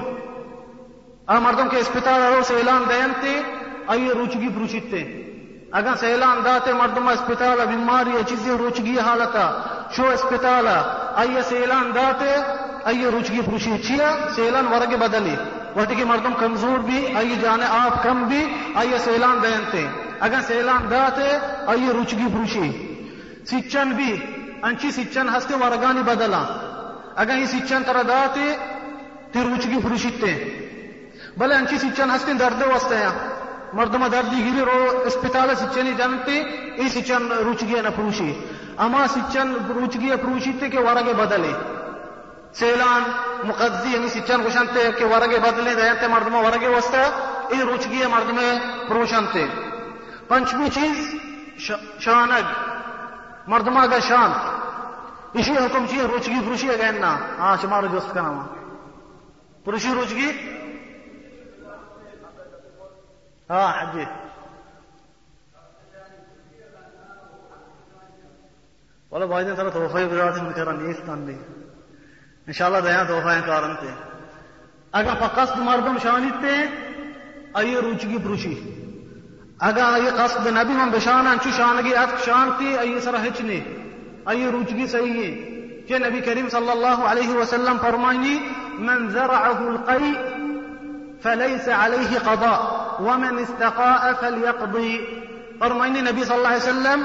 آ مردم کے اسپتال رو سیلان دینتے آئیے روچگی پروچیتے اگر سیلان داتے مردم اسپتال بیماری چیزیں روچگی حالتا۔ شو اسپتال آئیے سیلان داتے آئیے روچگی پروچی چیا سیلان ورگ بدلی۔ وقتی کہ مردم کمزور بھی، آئیے جانے آپ کم بھی، آئیے سیلان دینتے اگر سیلان داتے آئیے روچگی پروچی سچن بھی، انچی سچن ہستے ورگانی بدلا۔ اگر یہ سچن ترا داتے تی روچگی پروشیتے بلے انچی سچن ہستے درد وستے ہیں۔ مردم دردی گیری رو اسپتال سچنی جانتے ای سچن روچگی نہ پروشی اما سچن روچگی پروشیتے کہ ورگے بدلے سیلان مقدی یعنی سچن گوشنتے کہ ورگے بدلے دینتے مردم ورگے وستے ای روچگی مردم پروشنتے پنچمی چیز؟ شانگ. مردمہ کا شانت اسی حکم چیئے روچگی پروشی ہے گہنا ہاں شمارو جوست کا نام پروشی روچگی؟ ہاں حجی والله بايدين ترى توفي بذات من كرم يستان دي ان شاء الله ديان توفي كارن تے اگر فقصد مردم شانیت تے ائی روچگی پروشی اگر ائی قصد نبی من بشان انچو شانگی ات شانتی ائی سر ہچنے ائی روچگی صحیح ہے کہ نبی کریم صلی اللہ علیہ وسلم فرمائنی من زرعه القيء فليس عليه قضاء. ومن استقاء فليقضي. فرمين النبي صلى الله عليه وسلم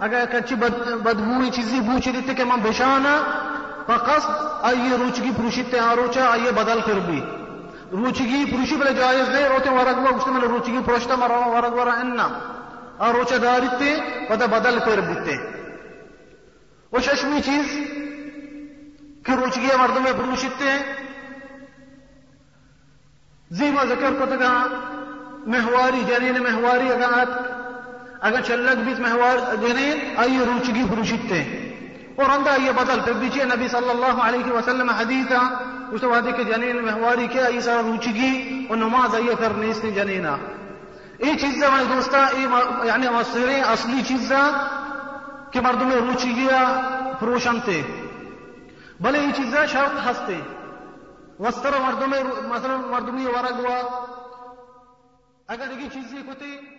اگر کچی بدبوی چیزی بوچی دیتے کہ من بشانا فقصد اي روچگی پروشیت آروچا اي بدل فر بھی روچگی پروشی بلے جائز دے، روتے ورگ وہ گشتے میں روچگی پروشتا مرا ورگ ورا اننا۔ آ روچا داریتے وتا بدل پھر بیتے وہ ششمی چیز کہ روچگی مردوں میں بروشتے ہیں زیما ذکر کو تگا، مہواری، جنین مہواری اگر آت۔ اگر چلک بیت مہوار، جنین، آئیے روچگی بروشتے ہیں اور اندہ یہ بدل پھر بیچے نبی صلی اللہ علیہ وسلم حدیثا۔ اس وادی کے جنین مہواری کے آئی سارا روچگی اور نماز آئیے کر نیستی جنینا یہ چیزیں یعنی میں دوستا یعنی مصریں اصلی چیزیں کہ مردم روچگیا فروشنتے بھلے یہ چیزیں شرط ہستے وستر مردم مثلا مردمی ورگ ہوا۔ اگر یہ چیزیں کوتے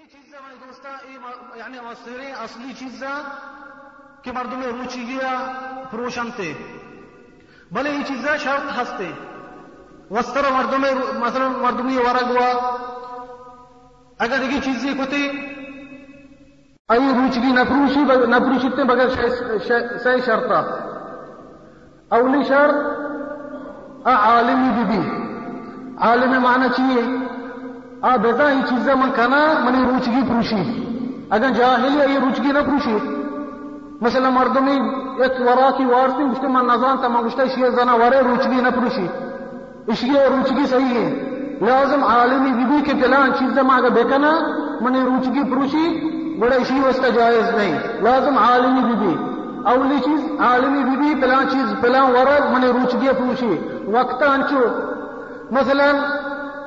یہ یعنی چیزیں میں دوستا یعنی مصریں اصلی چیزیں کہ مردم روچگیا فروشنتے بھلے یہ چیزیں شرط ہستے۔ وستر مردم مثلا مردمی ورگ ہوا۔ اگر یہ چیزیں کوتے ای روچگی نپروشی نپروشیتے بغیر سی شرطا۔ اولی شرط عالمی بی بی عالم معنی چیئے؟ آ بیتا ہی چیزیں من کنا منی روچگی پروشی۔ اگر جاہلی ای روچگی نہ پروشی۔ مثلا مردمی ایک ورا کی وارسی گشتے من نظام تمام گشتے شیئے زنا ورے روچگی نہ پروشی۔ اشیاء روچگی صحیح ہے۔ لازم عالمی بی بی کے پلان چیزیں ماں اگر بیکنا منی روچگی پروشی بڑا اسی واسطہ جائز نہیں۔ لازم عالمی بی بی۔ اولی چیز، عالمی بی بی پلان چیز پلان ورد من روچ دیا پوچھی وقت انچو مثلا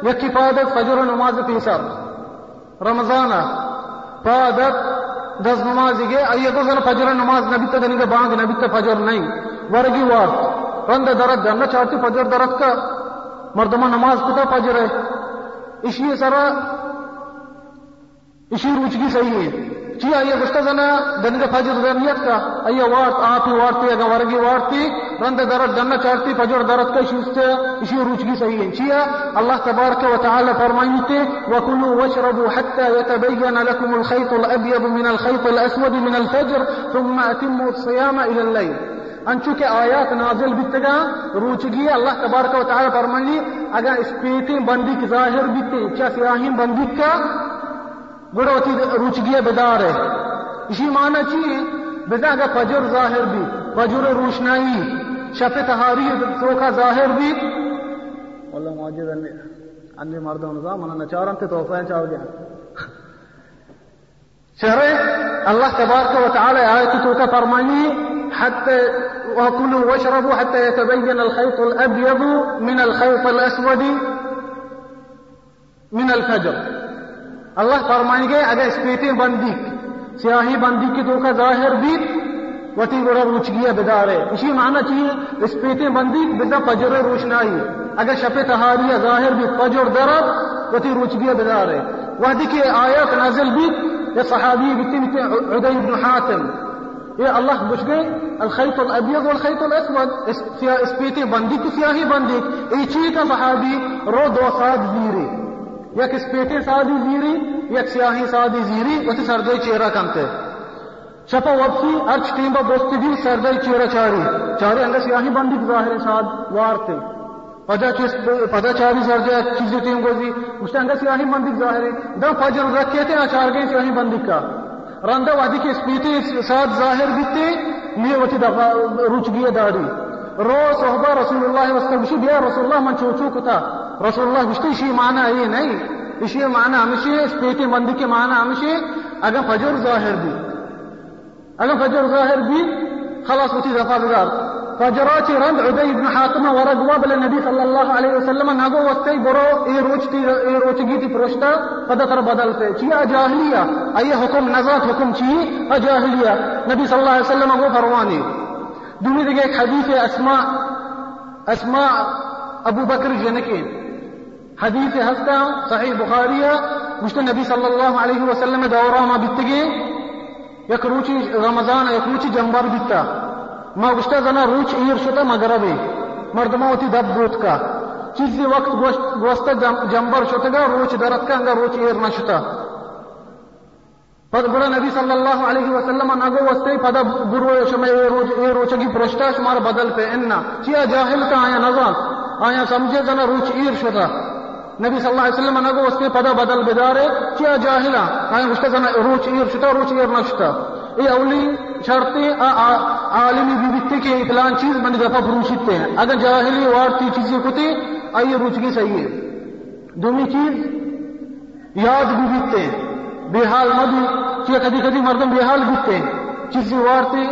یکی فادت فجر نماز پیسر رمضان فادت دس نماز گے ایے تو سر فجر نماز نبی تا دنگا بانگ، نبی تا فجر نہیں. ورگی وار رند درد جاننا چاہتی فجر درد کا. مردمہ نماز کتا فجر ہے. اسی سرا اسی روچگی صحیح ہے. Тие аја гуштазана дэнга фаҗур рамиятка аја варт апи варти ага варги варти ранда дарат данна чарти фаҗур дарат ка шусте ишу ручги саиен. Тие Аллах тбарка ва тааля фармаите ва кулу вашрабу хатта ятабайяна лакум الخيط الابيض من الخيط الاسود من الفجر ثم اتموا الصيام إلى الليل. انچو کے آیات نازل بتگا روچگی اللہ تبارک و تعالی فرمانی اگر اسپیتیں بندی کی ظاہر بتے اچھا سراہیم بندی کا گڑوتی روچگی بدار ہے۔ اسی معنی چیئے بدا کا فجر ظاہر بھی فجر روشنائی شف تہاری تو کا ظاہر بھی۔ اللہ معجز انی مردوں نظام منا نچارن تے توفہ چاو گیا شہر اللہ تبارک و تعالی آیت تو کا فرمائی حتى وكلوا واشربوا حتى يتبين الخيط الأبيض من الخيط الأسود من الفجر۔ اللہ فرمائیں گے، اگر اسپیٹیں بندی، سیاہی بندی کی تو کا ظاہر بھی وتی بڑا روچگیا بدار ہے اسی معنی چاہیے اسپیٹیں بندی بدا فجر روشنائی اگر شپ تہاری ظاہر بھی فجر درد وتی روچگیا بدار ہے وہ دیکھیے آیات نازل بھی یہ صحابی بتن عدی بن حاتم۔ یہ اللہ بچ گئے، الخیط الابیض والخیط الاسود۔ اسپیٹیں بندی کی سیاہی بندی، ایچی کا صحابی رو دو ساتھ زیرے یک اسپیٹے سادی زیری یک سیاہی سادی زیری وتی سردائی چہرہ کمتے شپا وقتی ارچ ٹیم با دوستی بھی سردائی چہرہ چاری۔ چاری انگا سیاہی بندی ظاہر ساد وارتے پدا چیز پدا چاری سرجا چیزی ٹیم گوزی۔ اس انگا سیاہی بندی ظاہر دا فجر رکھے تھے اچار گئے سیاہی بندی کا۔ رندا وادی کے اسپیٹے ساد ظاہر بیتے یہ وتی دفع روچ گیا داری رو صحبہ رسول اللہ وسلم بیا رسول اللہ من چوچو کتا۔ رسول اللہ گشتی اسی معنی یہ نہیں۔ اسی معنی ہمشی اس پیتی مندی کے معنی ہمشی اگر فجر ظاہر بھی، اگر فجر ظاہر بھی، خلاص ہوتی دفع بگار فجرات رند عدي بن حاتم ورقوا بل النبي صلى الله عليه وسلم نگو وقتی برو ای روچتی ای روچگی تی پرشتا قدتر بدل تے چی جاہلیہ ای حکم نزات حکم چی؟ جاہلیہ نبی صلی اللہ علیہ وسلم کو فرمانی دومی دیگه ایک حدیث اسماء اسماء ابو بکر جنکے۔ حدیث ہستا صحیح بخاریہ مشت نبی صلی اللہ علیہ وسلم دورہ ما بتگی یک روچی رمضان، یک روچی جنبار بیتا۔ ما گشتا زنا روچ ایر شتا مغربی مردما ہوتی دب بوت کا۔ چیزی وقت گوستا جنبر شتا گا، روچ درت کا انگا روچ ایر نشتا پد بڑا نبی صلی اللہ علیہ وسلم نگو وستے پدا گرو شما اے روچگی پرشتا شمار بدل پہ۔ اننا چیا جاہل کا آیا نظام آیا سمجھے زنا روچ ایر شتا۔ نبی صلی اللہ علیہ وسلم نگو وستے پدا بدل بدارے چیا جاہلا؟ آیا گشتا زنا روچ ایر شتا، روچ ایر نشتا اے اولی شرطی عالمی بھی کے اتلان چیز بنی دفعہ پروشتے ہیں۔ اگر جاہلی وارتی چیزیں کتے، آئیے روچگی صحیح ہے۔ دومی چیز، یاد بھی بیتے ہیں۔ بحال مدو چیه کدی کدی مردم بحال بیتے چیزی وارتی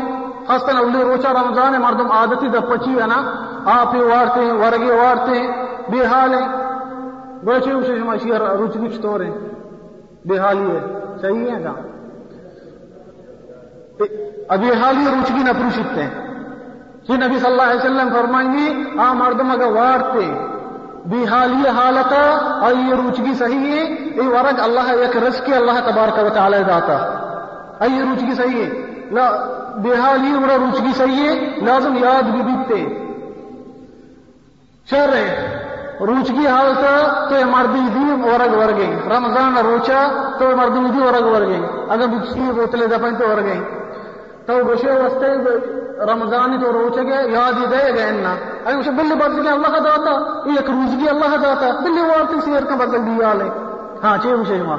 خاصتاً اولی روچا رمضان مردم عادتی دا پچی ہے نا۔ آپی وارتے ہیں ورگی وارتے بحال گوچے اسے شما شیر روچ بھی چطور ہیں بحالی ہے۔ صحیح ہے کہاں ابھی حالی روچگی نہ پروشتے ہیں۔ کہ نبی صلی اللہ علیہ وسلم فرمائیں گے، آ مردم اگر وارتے بحالی حالتا اور یہ روچگی صحیح ہے۔ یہ ورق اللہ ایک رزق اللہ تبارک و تعالی داتا اور یہ روچگی صحیح ہے۔ لا بحالی بڑا روچگی صحیح ہے۔ لازم یاد بھی بیتے شر ہے۔ روچگی حالت تو یہ مردی دی ورگ ورگیں رمضان روچا تو مردی دی ورگ ورگیں اگر بچی بوتلے دفن تو ورگیں تو گوشے وستے رمضان تو روچے گئے یاد ہی دے گئے نا اگر اسے بلی بدل گیا، اللہ داتا یہ ایک روزگی اللہ داتا بلی وارتی سیر کا بدل دیا لے۔ ہاں چیئے اسے ماں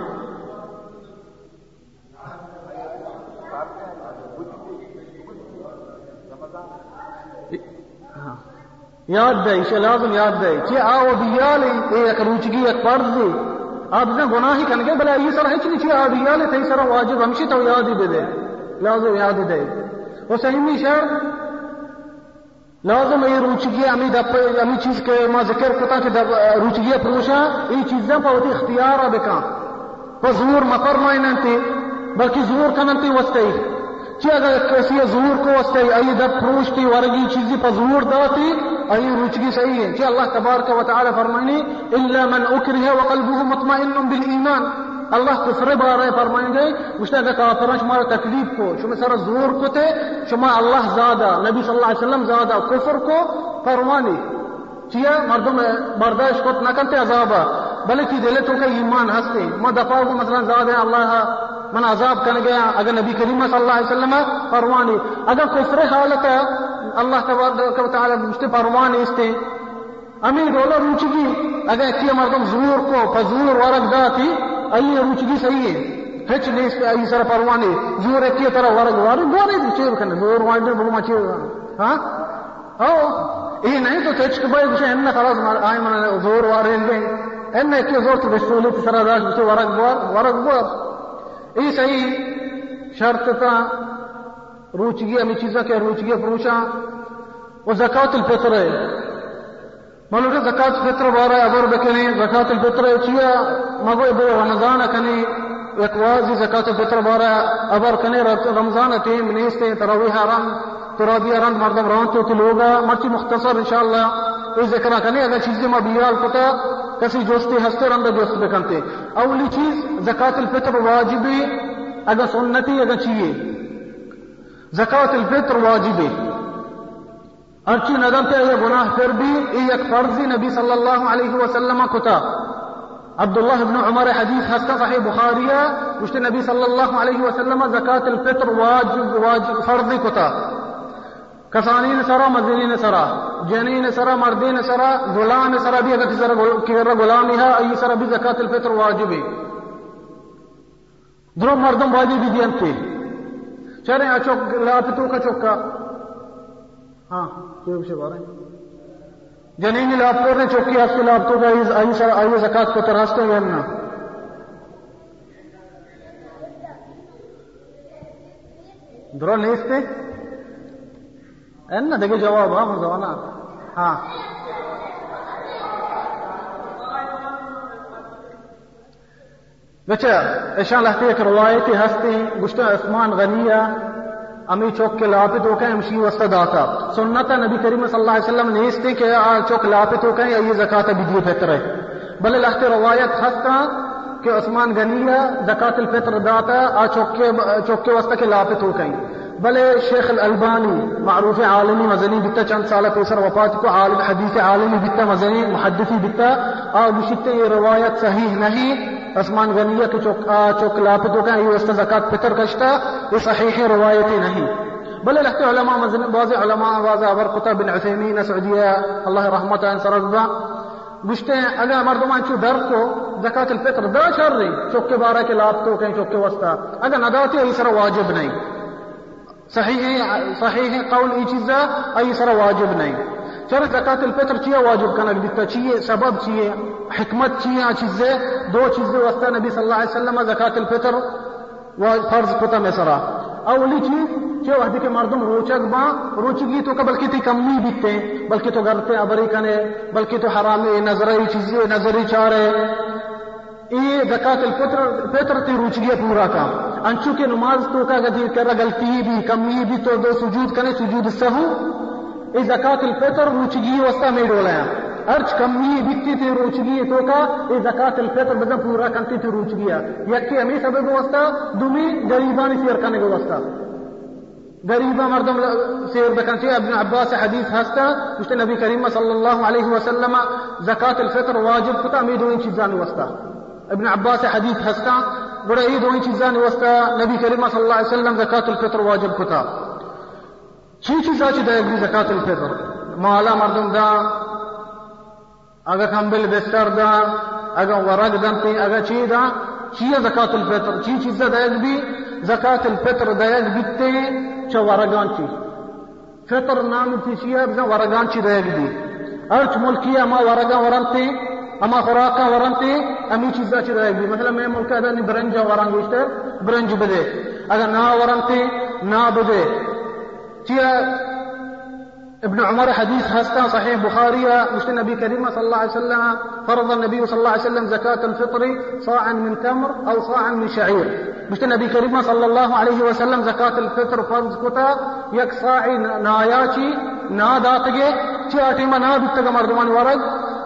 یاد دے اسے لازم یاد دے چی آو دیالی اے ایک روچگی، ایک فرض دی آپ نے گناہی کنگے بلا یہ سر ہچ نہیں چی آو دیالی تی سر واجب ہمشی تو یاد ہی دے۔ لازم یاد دے۔ وہ صحیح شر لازم یہ روچگی، امی دپ امی چیز کے ما ذکر کتا کہ روچگی پروشا یہ چیزیں پاوتی اختیار بکا۔ فزور مفرمائننتی بلکہ زور کننتی وستی چی اگر کسی زور کو وستے ای در پروشتی ورگی چیزی پر زور داتی، ای روچگی صحیح ہے۔ چی اللہ تبارک و تعالی فرمائنی، الا من اکرہ وقلبه مطمئن بالایمان. اللہ کفر بارے فرمائیں گے مجھتے اگر کافران شمارا تکلیف کو، شما سر زور کو تے، شما اللہ زادہ، نبی صلی اللہ علیہ وسلم زادہ کفر کو فرمانی چیا مردم برداشت کو نہ کرتے عذابہ بلکہ دلے تو کا ایمان ہستے۔ ما دفاع کو مثلا زادہ اللہ من عذاب کر گیا اگر نبی کریم صلی اللہ علیہ وسلم پروانی۔ اگر کفر حالت ہے، اللہ تبارک و تعالی مجھتے پروانی استے امی رولا روچگی، اگر اکی مردم زور کو فزور ورق داتی ای روچگی صحیح ہے۔ ہچ نہیں اس پہ ای سر پروانی۔ زور اکی طرح ورق ورق گونے چیز کرنے، زور وائنڈر بگو ما چیز۔ ہاں؟ او یہ نہیں تو تچ بھائی کچھ ان خلاص آئے من زور وارین گئے ان اکی زور تو بسولی تسرا داش بسو ورق بور ورق بور ای صحیح شرط تا روچگی امی چیزا کے روچگی فروشا وہ زکاة الفطر ہے۔ مالوٹا الفطر بارا ابر بکنی زکاة الفطر چیا مگو ابو رمضان کنی ایک واضی زکاة الفطر بارا ابر کنی رمضان تیم نیستے، تراویح رنگ تراویح رنگ، مردم رانتو تلوگا مرچی مختصر انشاءاللہ۔ یہ ذکر کنی اگر چیزیں ما کتا کسی جوستی ہستے رندہ جوست بکنتے اولی چیز زکاة الفطر واجبی اگر سنتی، اگر چیئے۔ زکاة الفطر واجبی ارچی ندم تے یہ گناہ پھر بھی یہ ایک فرضی نبی صلی اللہ علیہ وسلم کتا عبداللہ ابن عمر حدیث ہستا صحیح بخاریہ مجھتے نبی صلی اللہ علیہ وسلم زکاة الفطر واجب واجب فرضی کتا کسانین سرا مزدین سرا جنین سرا مردین سرا غلام سرا بھی اگر کسی غلامی ہے، ای سرا بھی زکاة الفطر واجب ہے۔ درو مردم واجب بھی دیانتے چلیں اچوک لاپتو کا چوکا۔ ہاں کوئی اسے بارے جنین لاپتو نے چوکی ہستے لاپتو کا ای سرا ای زکاة کو ترہستے گئے یعنی۔ نا درو نیستے ان دیکھے جواب ہاں مزوانا ہاں بچہ اشان لہتے ایک روایتی ہستی گشتہ عثمان غنیہ امی چوک کے لاپت ہو کہیں امشی وسط داتا سنتا نبی کریم صلی اللہ علیہ وسلم نیستے کہ چوک لاپت ہو کہیں یہ زکاة بدی فطر ہے بلے لہتے روایت ہستا کہ عثمان غنیہ زکاة الفطر داتا آ چوک کے وسط کے لاپت ہو کہیں بلے شیخ الالبانی، معروف عالمی مزنی بتا چند سالہ پیسر وفات کو، عالم حدیث عالمی بتا مزنی، محدثی بتا اور بشتے یہ روایت صحیح نہیں۔ عثمان غنیہ کے چوک چوک لاپتوں کا یہ وسط زکات فطر کشتا یہ صحیح روایتی نہیں۔ بل لحت علماء مزن، بعض علماء، بعض ابر قطب بن عثيمين سعودية الله رحمته ان سرزبا گشتے ہیں اگر مردمان چو در کو زکات الفطر دا شر رہی، چوک کے بارہ کے لاپتوں کہیں چوک کے وسطا اگر نداتی ہے سر واجب نہیں۔ صحیح صحیح قول ای چیزا ای سر واجب نہیں چرا زکات الفطر چیئے واجب کنک دیتا چیئے سبب چیئے حکمت چیئے چیزیں دو چیزیں وسطہ نبی صلی اللہ علیہ وسلم زکات الفطر و فرض کتا میں سرا۔ اولی چیز چه وحدی کے مردم روچک با روچگی تو کا بلکہ تی کمی بیتے، بلکہ تو گرتے ابری کنے، بلکہ تو حرامی نظری چیزی نظری چارے۔ یہ زکات الفطر فطر تی روچگی پورا کا۔ انچو کے نماز تو کا گدی جی کر غلطی بھی، کمی بھی تو دو سجود کنے سجود سہو یہ زکات الفطر، روچگی وسطہ میں ڈولایا ارچ کمی بیتی تی روچگی، تو کا یہ زکات الفطر بدن پورا کنتی تی روچگیا یکی امی سبب وسطہ دومی غریبانی سیر کنے گو وسطہ غریبا مردم سیر بکن چی ابن عباس حدیث ہستا مشتے نبی کریم صلی اللہ علیہ وسلم زکاة الفطر واجب کتا می دو چیزان وستا ابن عباس حدیث ہستا برای دوی چیزانی وستا نبی کریم صلى الله عليه وسلم زکات الفطر واجب کتا۔ چی چیزا چی دایگی زکات الفطر؟ مالا مردم دا اگا کمبل بستر دا اگا ورق دمتی اگا چی دا؟ چی زکات الفطر؟ چی چیزا دایگی زکات الفطر دایگی تی چه ورقان چی؟ فطر نامی چیزی ورقان چی دایگی ارچ ملکی اما ورقان ورمتی اما خوراکا ورنتی امی چیزا چی دی مثلا میں ملک ادا نی برنجا گوشتر برنج بده اگر نا ورنتی نا بده چیا ابن عمر حديث هستا صحيح بخاري مشت النبي كريم صلى الله عليه وسلم فرض النبي صلى الله عليه وسلم زكاة الفطر صاعا من تمر أو صاعا من شعير مشت النبي كريم صلى الله عليه وسلم زكاة الفطر فرض كتا يك صاعي ناياتي نا داتگه چی آتیما نا بیتگا مردمان ورد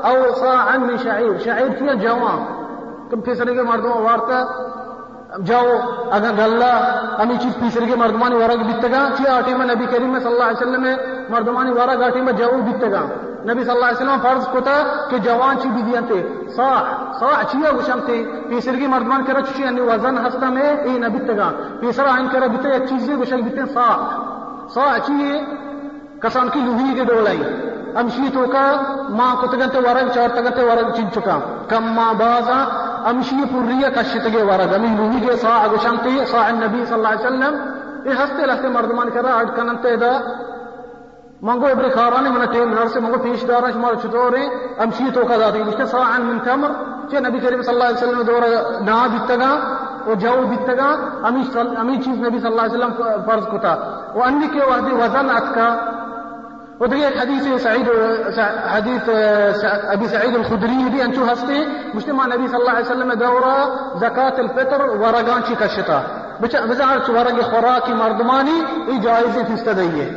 او صاعا من شعير. شعير کیا جوان کم تیسرے کے مردمان وارتا؟ جاؤ اگر گلا امی چیز تیسرے کے مردمانی ورگ بیتگا چی آٹی میں نبی کریم صلی اللہ علیہ وسلم میں مردمانی ورگ آٹی میں جاؤ بیتگا نبی صلی اللہ علیہ وسلم فرض کتا کہ جوان چی بھی تے۔ صاع صاع چیا گشم تے۔ تیسرے کے مردمان کرا چی یعنی وزن ہستا میں ای نبی تگا۔ تیسرا آئین کرا بیتے ایک چیز گشک بیتے صاع صاع چی کسان کی لوہی کے ڈولائی۔ امشی تو کا ماں کتگنتے ورگ چار تگنتے ورگ چن چکا۔ کم ماں بازا امشي پورية كشتگي ورد امي لوهي صاع گشنتي صاع النبي صلى الله عليه وسلم۔ اي هسته لسته مردمان کرا اڈ کننتے دا۔ منگو ابر خارانی من ٹیم نر سے منگو پیش دارا شمار چطورے امشي تو کا ذاتی مشتے صاعا من تمر چه نبی کریم صلی اللہ علیہ وسلم دورا نا امی امی چیز نبی صلی اللہ علیہ وسلم فرض کتا۔ و انی کے وحدی وزن اتکا۔ ودقيق حديث سعيد حديث أبي سعيد الخدري دي أنتو هستي مجتمع النبي صلى الله عليه وسلم دورة زكاة الفطر ورقان شي كشتا بزعرت ورق خوراكي مردماني اي جائزة تستديه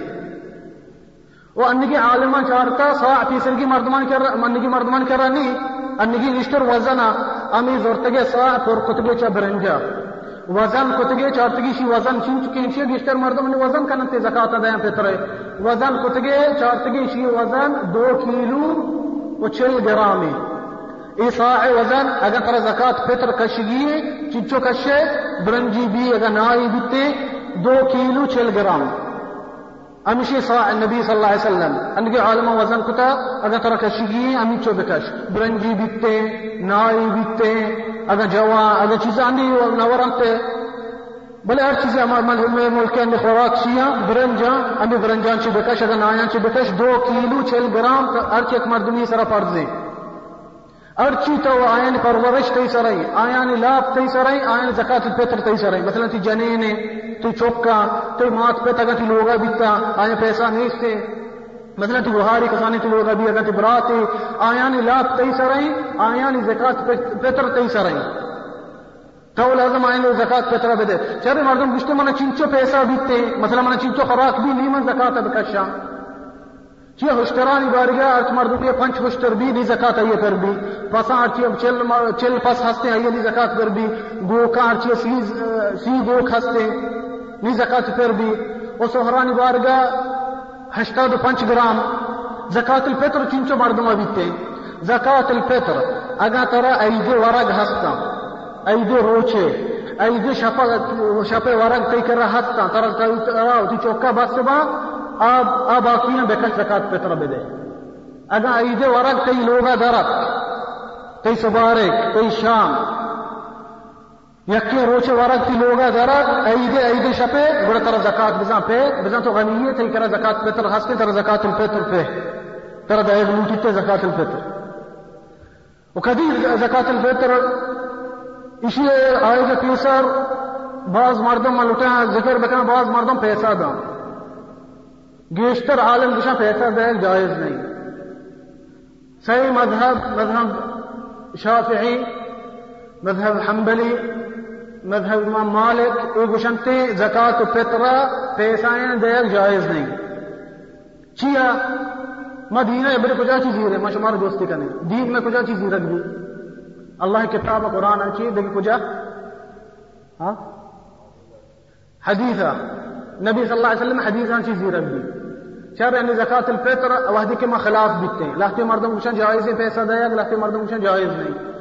وأنك عالمان شارتا صاع في سرقي مردمان كر أنك مردمان كراني أنك نشتر وزنا امی أمي زورتك صاع فور قطبه برنجا۔ وزن کتگی چارتگی شی، وزن چین چکین شی، بیشتر مردم نے وزن کنتے زکات ادائیں پترے وزن کتگی چارتگی شی، وزن دو کیلو و چل گرامی۔ ای صاع وزن، اگر تر زکات پتر کشگی چچو کشے، برنجی بھی اگر نائی بیتے دو کیلو چل گرام۔ امشي صاع النبي صلى الله عليه وسلم انك عالم وزن كتا اگر ترى كشگی امی چو بکش۔ برنجی بیتے نائی بیتے اگر جوا اگر چیز اندی نورنتے بلے ہر چیز ہمارے ملک کے اندر خوراک شیا برنجا امی برنجان چی بکش، اگر نایان چی بکش، دو کیلو چل گرام، ہر چیک مردمی سرا فرض ہے۔ ارچی تو آیان پرورش تی سرائی آیان لاب تی سرائی آیان زکاة الفطر تی سرائی۔ مثلا تی جنین تی چوکا، تی مات پہ تگا تی لوگا بیتا آیان پیسہ نیستے مثلا تی بہاری کسانی تی لوگا بھی اگر تی براتی آیان لاب تی سرائی آیان زکاة الفطر تی سرائی تو لازم آئین لو زکاة پتر بده چرے مردم گشتے منا چنچو پیسہ بیتے مثلا منا چنچو خوراک بھی نہیں نیمن زکاة بکشا چی هشترانی بارگاه ارچ مردمی پنج هشتر بی نی زکات ایه پر بی پس ارچی چل چل پس هسته ایه نی زکات پر بی گو کا ارچی سی سی گو هسته نی زکات پر بی و سهرانی بارگاه هشتاد و پنج گرام زکات الفطر چنچو مردم بیتے زکات الفطر اگا ترى ایده ورق هستا ایده روچه ایده شپا شپا ورق تی کر هستا ترى تی چوکا بس با آب آب آکیاں بکش زکات پتر بده اگر عید ورق تی لوگا درک یکی روچ ورق تی لوگا درک عید عید شپے گڑا تر زکات بزن پہ بزن تو غنیه تی کرا زکات پتر خاص کے تر زکات الفطر پہ تر دا ایک لوٹی تے زکات الفطر. وکدی زکات الفطر اسی آئے تیسر بعض مردم ملوٹے ذکر بکن بعض مردم پیسہ دام گیشتر عالم دشا پیسہ دے جائز نہیں. صحیح مذہب مذہب شافعی مذہب حنبلی مذہب امام مالک اے گشنتے زکات و فطرہ پیسہ دے جائز نہیں۔ چیا؟ مدینہ ابر کجا چیزی رہے؟ میں شمار دوستی کرنے دین میں کجا چیزی رکھ دی؟ اللہ کتاب قرآن اچھی دیکھ کجا؟ ہاں؟ حدیثہ۔ نبی صلی اللہ علیہ وسلم حدیثان چیزی رکھ دی۔ شر یعنی زکات الفطر وحدی کے میں خلاف بیتے ہیں۔ لہتے مردم کچھ جائز ہے پیسہ دیا لہتے مردم کچھ جائز نہیں۔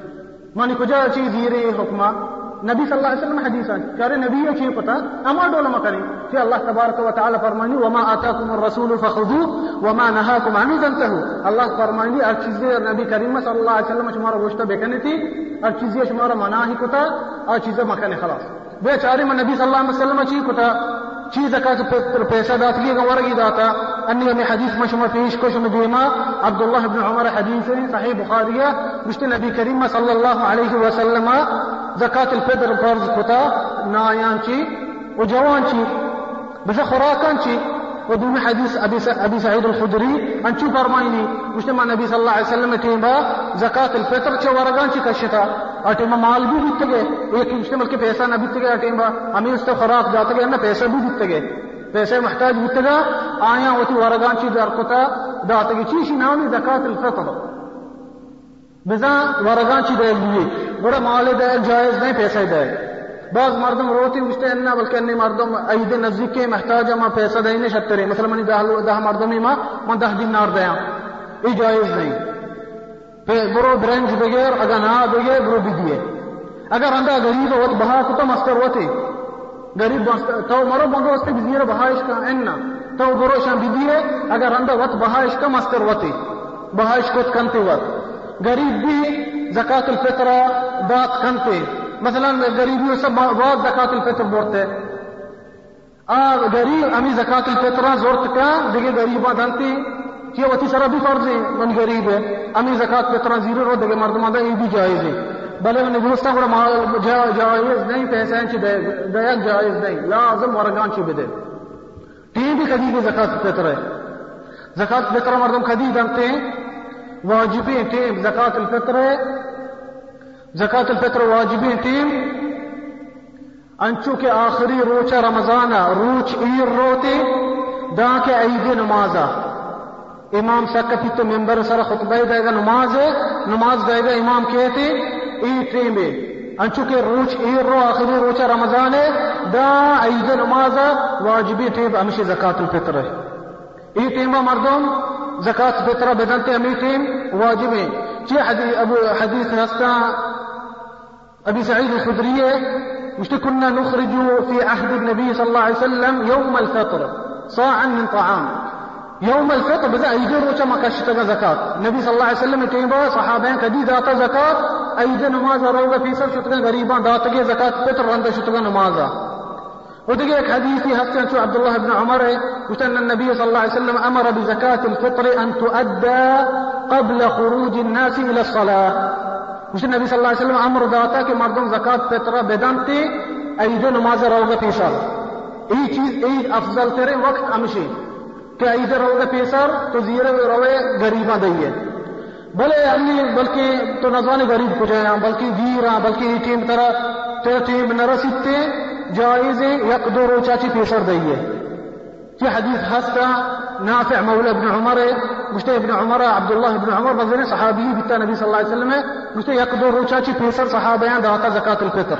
مانی کجا چیز یہ رہی حکمہ؟ نبی صلی اللہ علیہ وسلم حدیثان کہہ رہے نبی، یہ چیز پتا؟ اما ڈولا مکانی کہ اللہ تبارک و تعالی فرمانی وما آتاکم الرسول فخذوه وما نهاکم عنه تنتهوا اللہ فرمانی ہر چیز نبی کریم صلی اللہ علیہ وسلم شمارا گوشت بیکنے تھی، ہر چیز شمارا مناہی کتا، ہر چیز مکنے خلاص. بے بیچارے میں نبی صلی اللہ علیہ وسلم چی کتا چی زکات پیسہ دات لیے گا ورگی داتا. انی ہمیں حدیث میں شما پیش کو شما دیما عبداللہ بن عمر حدیث صحیح بخاریہ مشت نبی کریم صلی اللہ علیہ وسلم زکات الفطر فرض کتا نایان چی و جوان چی بس خوراکان چی ودوم حديث أبي أبي سعيد الخدري أن شو فرمايني مجتمع النبي صلى الله عليه وسلم تيمبا زكاة الفطر شو ورقان شو كشتا أتيما مال بھی دیتے گئے مجتمع کے پیسہ نہ دیتے گئے أتيما ہمیں اس سے خوراک جاتے گئے نہ پیسہ بھی محتاج دیتے گا آیا ہوتی ورقان شو دار کتا داتے گئے چیشی نامی زكاة الفطر بزا ورقان شو دے لیے۔ بڑا مال دے جائز نہیں، پیسہ دے بعض مردم روتی گشتے انا بلکہ انی مردم عید نزدیک کے محتاج ما پیسہ دینے شترے مثلا منی دہ دہ مردم ما من دہ دینار دیا یہ جائز نہیں۔ برو برنج بغیر اگر نہ بغیر برو بھی دیے۔ اگر اندہ غریب وقت بہا کتا مستر وتی غریب تو مرو بنگو واسطے بزیر بہائش کا انا۔ تو برو شان بھی دیے، اگر اندہ وقت بہائش کا مستر وتی بہائش کو کنتے وقت غریب بھی زکات الفطرہ بات کنتے مثلا غریبیوں سے بہت زکات الفطر بورتے آ غریب امی زکات الفطر زورت کا دیگه غریبا دانتی کہ وتی سرا بھی فرض ہے، من غریب ہے۔ امی زکات فطر زیرو رو دیگه مردم دا یہ بھی جائز ہے۔ بلے من دوستا بڑا جائز نہیں، پیسے چ دیا جائز نہیں۔ لازم ورگان چ بدے۔ ٹی بھی کدی بھی زکات فطر ہے۔ زکات فطر مردم کدی دانتے ہیں۔ واجبی ٹیم، زکات الفطر ہے۔ زکات الفطر واجبی ٹیم انچو کے آخری روچا رمضان روچ ایر روتے دا کے عید نمازا امام سکتی تو ممبر سر خطبہ دے گا، نماز ہے، نماز دے گا امام کہتے ای ٹیم انچو کے روچ ایر رو، آخری روچا رمضان ہے دا عید نمازا واجبی ٹیم ہمیشہ زکات الفطر ہے۔ ای ٹیم مردم زکات فطرہ بدلتے ہمیں ٹیم واجب ہے۔ چی حدیث ابو حدیث ہستا أبي سعيد الخدري مش كنا نخرج في عهد النبي صلى الله عليه وسلم يوم الفطر صاعا من طعام. يوم الفطر بدا ايدين روچا ما كشتا زكاة. النبي صلى الله عليه وسلم تيمبا صحابين كدي داتا زكاة ايدين نماز روغا في سب شتغا غريبان داتا زكاة فطر رند شتغا نمازا ودقي ایک حدیثی ہفتے جو عبد الله بن عمر؟ وشتن النبي صلى الله عليه وسلم أمر بزكاة الفطر أن تؤدى قبل خروج الناس إلى الصلاة. مجھے نبی صلی اللہ علیہ وسلم امر داتا کہ مردم زکات فطرہ بدنتے عید نماز روگا پیسر ای چیز ای افضل تیرے وقت امشی کہ عید روگا پیسر تو زیر روے غریباں دئیے بلے امی بلکہ تو نظوان غریب کو جائیں بلکہ گیراں بلکہ ای ٹیم طرح تو ٹیم نرسیتے جائز یک دو رو چاچی پیسر دئیے في حديث هستا نافع مولى ابن عمر مشتي ابن عمر عبد الله بن عمر بزرين صحابي بتا النبي صلى الله عليه وسلم مشتي يقدر روچا چی پیسر صحابیان داتا زکات الفطر.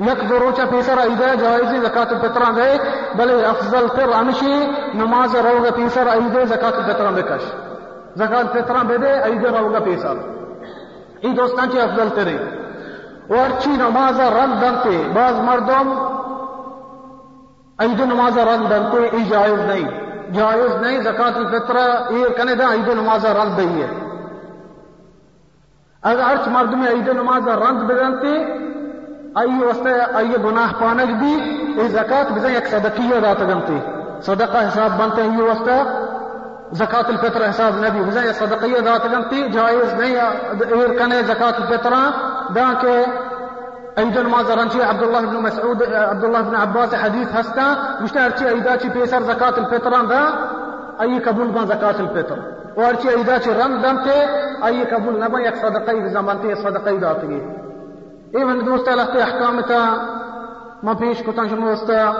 يقدر روچا پیسر ایدا جائز زکات الفطر دے بل أفضل تر أمشي نماز روغا پیسر ایدا زکات الفطر بکش زکات الفطر بده ایدا روغا پیسر ای دوستان چی أفضل تری ورچی نماز رد دنتے بعض مردم عید نماز رد دنتے ای جائز نہیں جائز نہیں زکات الفطر یہ کنے دا عید نماز رد دئی ہے اگر ارچ مرد میں عید نماز رد بدنتے آئی واسطے آئی گناہ پانک دی ای زکات بزن یک صدقیہ دات گنتے صدقہ حساب بنتے ہیں یہ واسطے زکات الفطر حساب نبی بزن یک صدقیہ دات گنتے جائز نہیں ایر کنے زکات الفطر دا کہ انجل مازران شي عبد الله بن مسعود عبد الله بن عباس حديث هستا. مشتهر شي أيدا شي بيسر زكاة الفطر ذا أي قبول ما زكاة الفطر. وار شي أيدا شي رم دمته أي قبول نبا يك صدقة في زمانته صدقة داتگی اي من دوست لخت احکام تا. ما پیش کتن شما استا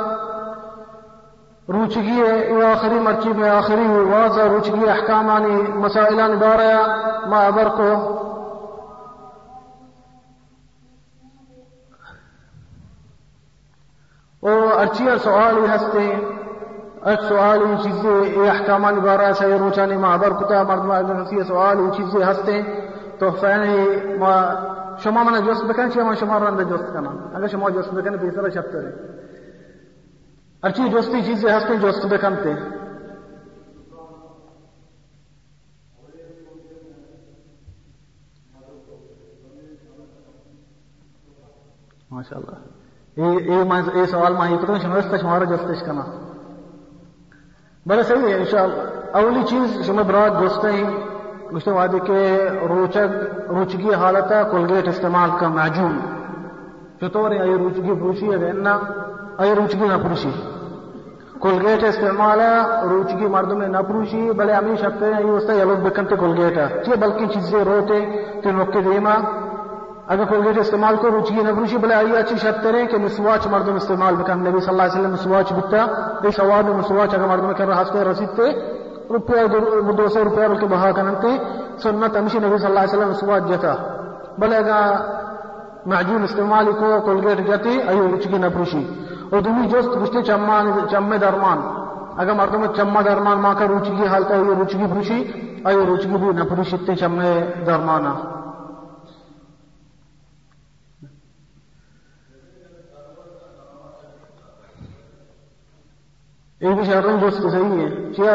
روچگی و آخری مرکب آخری واضح روچگی احکامانی مسائلان باریا. ما ابرکو کو و ارچیا سوالی هستی سوال یہ چیزیں احکامان بارہ سے یہ روچانی معبر کتا، مردم اگر ہسی سوال یہ چیزیں ہستے، تو فعلا ما شما من جوست بکن چی من شما رنده جوست کنم اگر شما جوست بکن بهتر شب تره هرچی جوستی چیزی هستین جوست بکن تے۔ ماشاءاللہ۔ سوال ما یہ شما است شما را جوستش کنا بله صحیح ہے انشاءاللہ اولی چیز شما براد دوستے ہیں گشتے وعدے کہ روچک روچگی حالت ہے کولگیٹ استعمال کا معجون چطور ہے یہ روچگی پروشی ہے نا یہ روچگی نہ پروشی کولگیٹ استعمال ہے روچگی مردم نے نہ پروشی بلے امی شکتے ہیں یہ اس سے یلوگ بکنتے کولگیٹ ہے چیئے بلکہ چیزیں روتے تین وقت دیما اگر کولگیٹ استعمال کو روچگی جی نہ پروشی بلے آئی اچھی شرط ہیں کہ مسواچ مردم استعمال بکن نبی صلی اللہ علیہ وسلم مسواچ بکتا یہ سوال مسواچ اگر مردم کر رہا ہے رسید تے، روپیہ دو سو روپیہ بلکہ بہا کننتے سنت ہمشی نبی صلی اللہ علیہ وسلم سواد جتا بلے اگا معجون استعمال کو کولگیٹ جاتی ایو رچگی نپروشی اور دومی جوست گشتے چمان، چمے درمان۔ اگر مردم چمہ درمان ماں کا روچگی حالتا ایو روچگی پروشی ایو روچگی بھی نپروشی تے چمے درمانا ایک شہروں دوست صحیح ہے کیا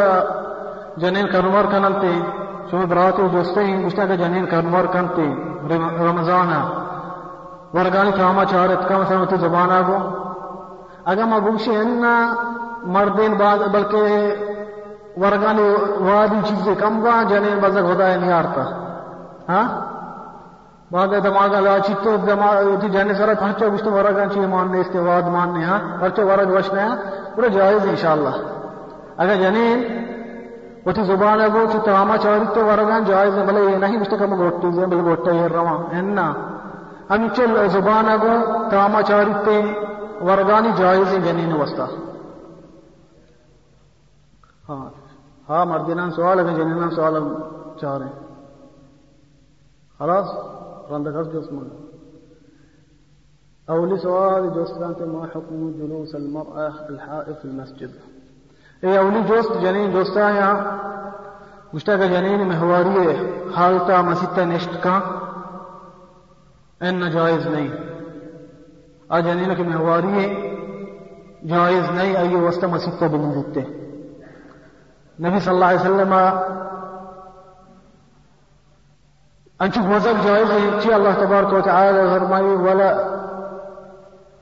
جنین کنور کننتے شما براتو دوستے ہیں۔ گشتا کہ جنین کنور کنتے رمضان ورگانی تاما چارت کم سمتی زبان آگو اگر ما بوشی اننا مردین بعد، بلکہ ورگانی وادی چیزیں کم گا جنین بزر خدا نہیں آرتا۔ ہاں؟ بعد دماغا لا چیتو دماغ جانے جی سارا پہنچو گشتا ورگان چیز ماننے، اس کے واد ماننے ہاں؟ پرچو ورگ وشنے ہاں پورا جائز انشاءاللہ۔ اگر یعنی جنین وتی زبان اگو چ تمام چارت ورگان جائز بلے یہ نہیں مستقم گوٹی زے بل گوٹے یہ روا اننا ہم چل زبان اگو تمام چارت ورگانی جائز جنین یعنی وستا ہاں ہاں مردینان سوال ہے جنینان سوال چاہ رہے ہیں۔ خلاص رندہ رند خرج جسمان أو لسؤال جثة ما حكم جلوس المرأة الحائض في المسجد. إيه، أو لجوست جنين جوستايا مشتاق جنين مهوارية حالتا ستة نشتكا إن جائز ني. آه، آ جنین کی مہواری جائز نہیں آئیے وسطہ مسیطہ بنا دیتے نبي صلى الله عليه وسلم أنشوف مذهب جائز الله تبارك وتعالى فرمائي ولا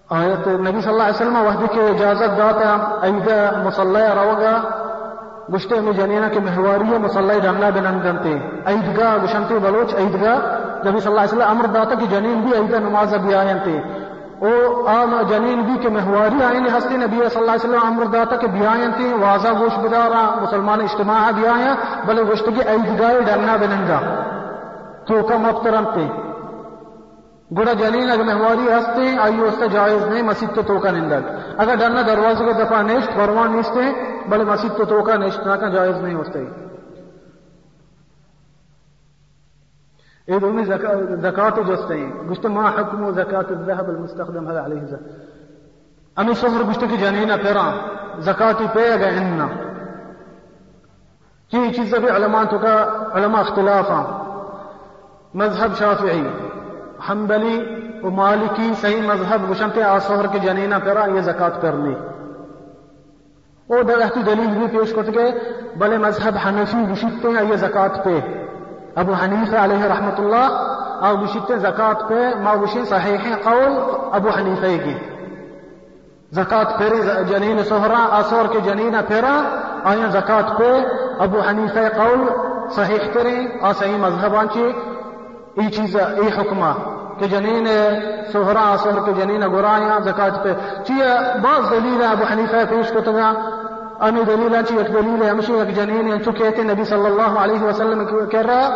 آیت نبی صلی اللہ علیہ وسلم وحدی کے اجازت داتا ایدہ مصلی روگا گشتے میں جنینا کے محواری مصلی ڈنگنا بنندنتے ایدگاہ گشنتے بلوچ ایدگاہ نبی صلی اللہ علیہ وسلم امر داتا کہ جنین بھی ایدہ نماز بھی آئینتے او آم جنین بھی کہ محواری آئین ہستے نبی صلی اللہ علیہ وسلم امر داتا کہ بھی آئینتے واضح گوش بدارا، مسلمان اجتماع بھی آیا بلے گشتے کی ایدگاہ ڈنگنا بننگا تو کم ابترنتے گوڑا جنین اگر محواری ہستے آئیو اس کا جائز نہیں، مسجد تو توکا نندر اگر ڈرنا دروازے کو دفعہ نیشت فرمان نیستے بلے مسجد تو توکا نیشت، نہ کا جائز نہیں ہوستے ايه دومي زكاة جستين قلت ما حكم زكاة الذهب المستخدم هذا عليه زكاة أمي صفر قلت في جنينة بيرا زكاة بيغا إنا كي چیز بھی علماء تو کا علماء اختلافا مذهب شافعی۔ حنبلی و مالکی صحیح مذہب گشنتے آسوہر کے جنینہ پیرا یہ زکات کر لی او دلیل بھی پیش کرتے کہ بلے مذہب حنفی گشتے ہیں یہ زکات پہ۔ ابو حنیفہ علیہ رحمت اللہ او گشتے زکات پہ ما گشن صحیح قول ابو حنیفہ کی۔ زکات پھیری جنین سہرا آسور کے جنینہ پھیرا آیا زکات پہ ابو حنیفہ قول صحیح کریں اور صحیح مذہبان چی ای چیز ای حکمہ کہ جنین سہرا سہر کے جنین گرایا زکات پہ چیئے بعض دلیل ابو حنیفہ پیش کو تگا امی دلیل چی ایک دلیل ہے ہمشی ایک جنین تو کہتے نبی صلی اللہ علیہ وسلم کہہ رہا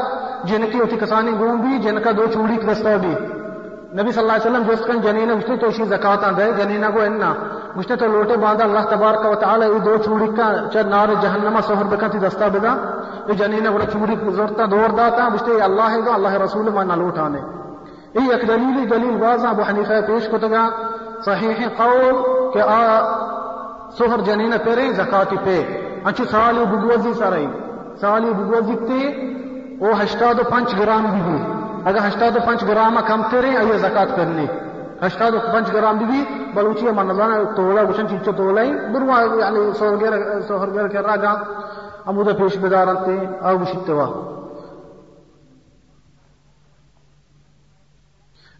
جن کی ہوتی کسانی گون بھی جن کا دو چوڑی دستا بھی نبی صلی اللہ علیہ وسلم جس کن جنین گشتے تو شی زکات دے جنینہ کو اننا گشتے تو لوٹے باندھا اللہ تبارک و تعالی یہ دو چوڑی کا چر نار جہنم سہر بکا بکتی دستا بدا یہ جنینہ کو چوڑی زورتا دور داتا گشتے اللہ ہے گا اللہ رسول ما نہ لوٹانے یہ ایک دلیل دلیل واضح ابو حنیفہ پیش کو تگا صحیح قول کہ آ سوهر جنين پرين زكاتي پي انچو سالي بگوزي سرائي سالي بگوزي تے او 85 گرام بھی بھی اگر 85 گرام کم ترے ایے زکات کرنے۔ 85 گرام بھی بھی بلوچی من نظام تولا گشن چیچو تولا ہی بروا یعنی يعني سوهر سوهر گر کرا گا امودا پیش بدارنتے او بشتوا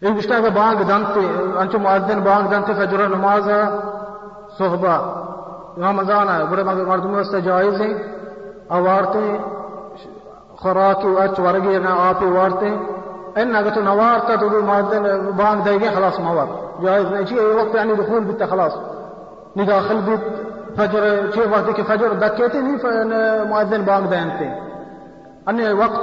این بیشتر به بانگ دانتے انچو معذن بانگ دانتے فجر نماز صحبہ یہاں مزان ہے بڑے مردم واسطے جائز ہیں اوارتے خوراک اچ ورگی نہ آپ وارتے ان اگر تو نوارتا تو معذن بانگ دے گے خلاص موار جائز نہیں چاہیے یہ وقت یعنی دخول بیتا خلاص نداخل بیت فجر چھ وقت کے فجر دکه می مؤذن بانگ دهنده ان وقت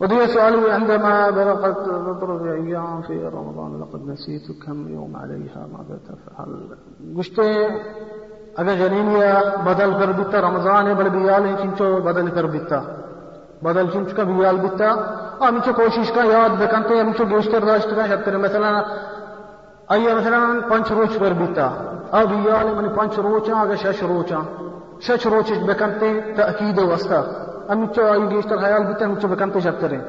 ودي سؤالي عندما بلغت بضرب أيام في رمضان لقد نسيت كم يوم عليها ماذا تفعل قلت أجا جنينيا بدل كربتا رمضان بل بيالي كنتو بدل كربتا بدل كنتو كبيال بتا أنا کوشش کن یاد بکن تو أنا گوشتر داشت کن شد مثلا آیا مثلا پنج روز بر بیتا؟ آب یال من پنج روز آگه شش روز شش روزش بکن ته تأکید وستا آمیچه آیا گوشتر خیال بیتا آمیچه بکن ته شد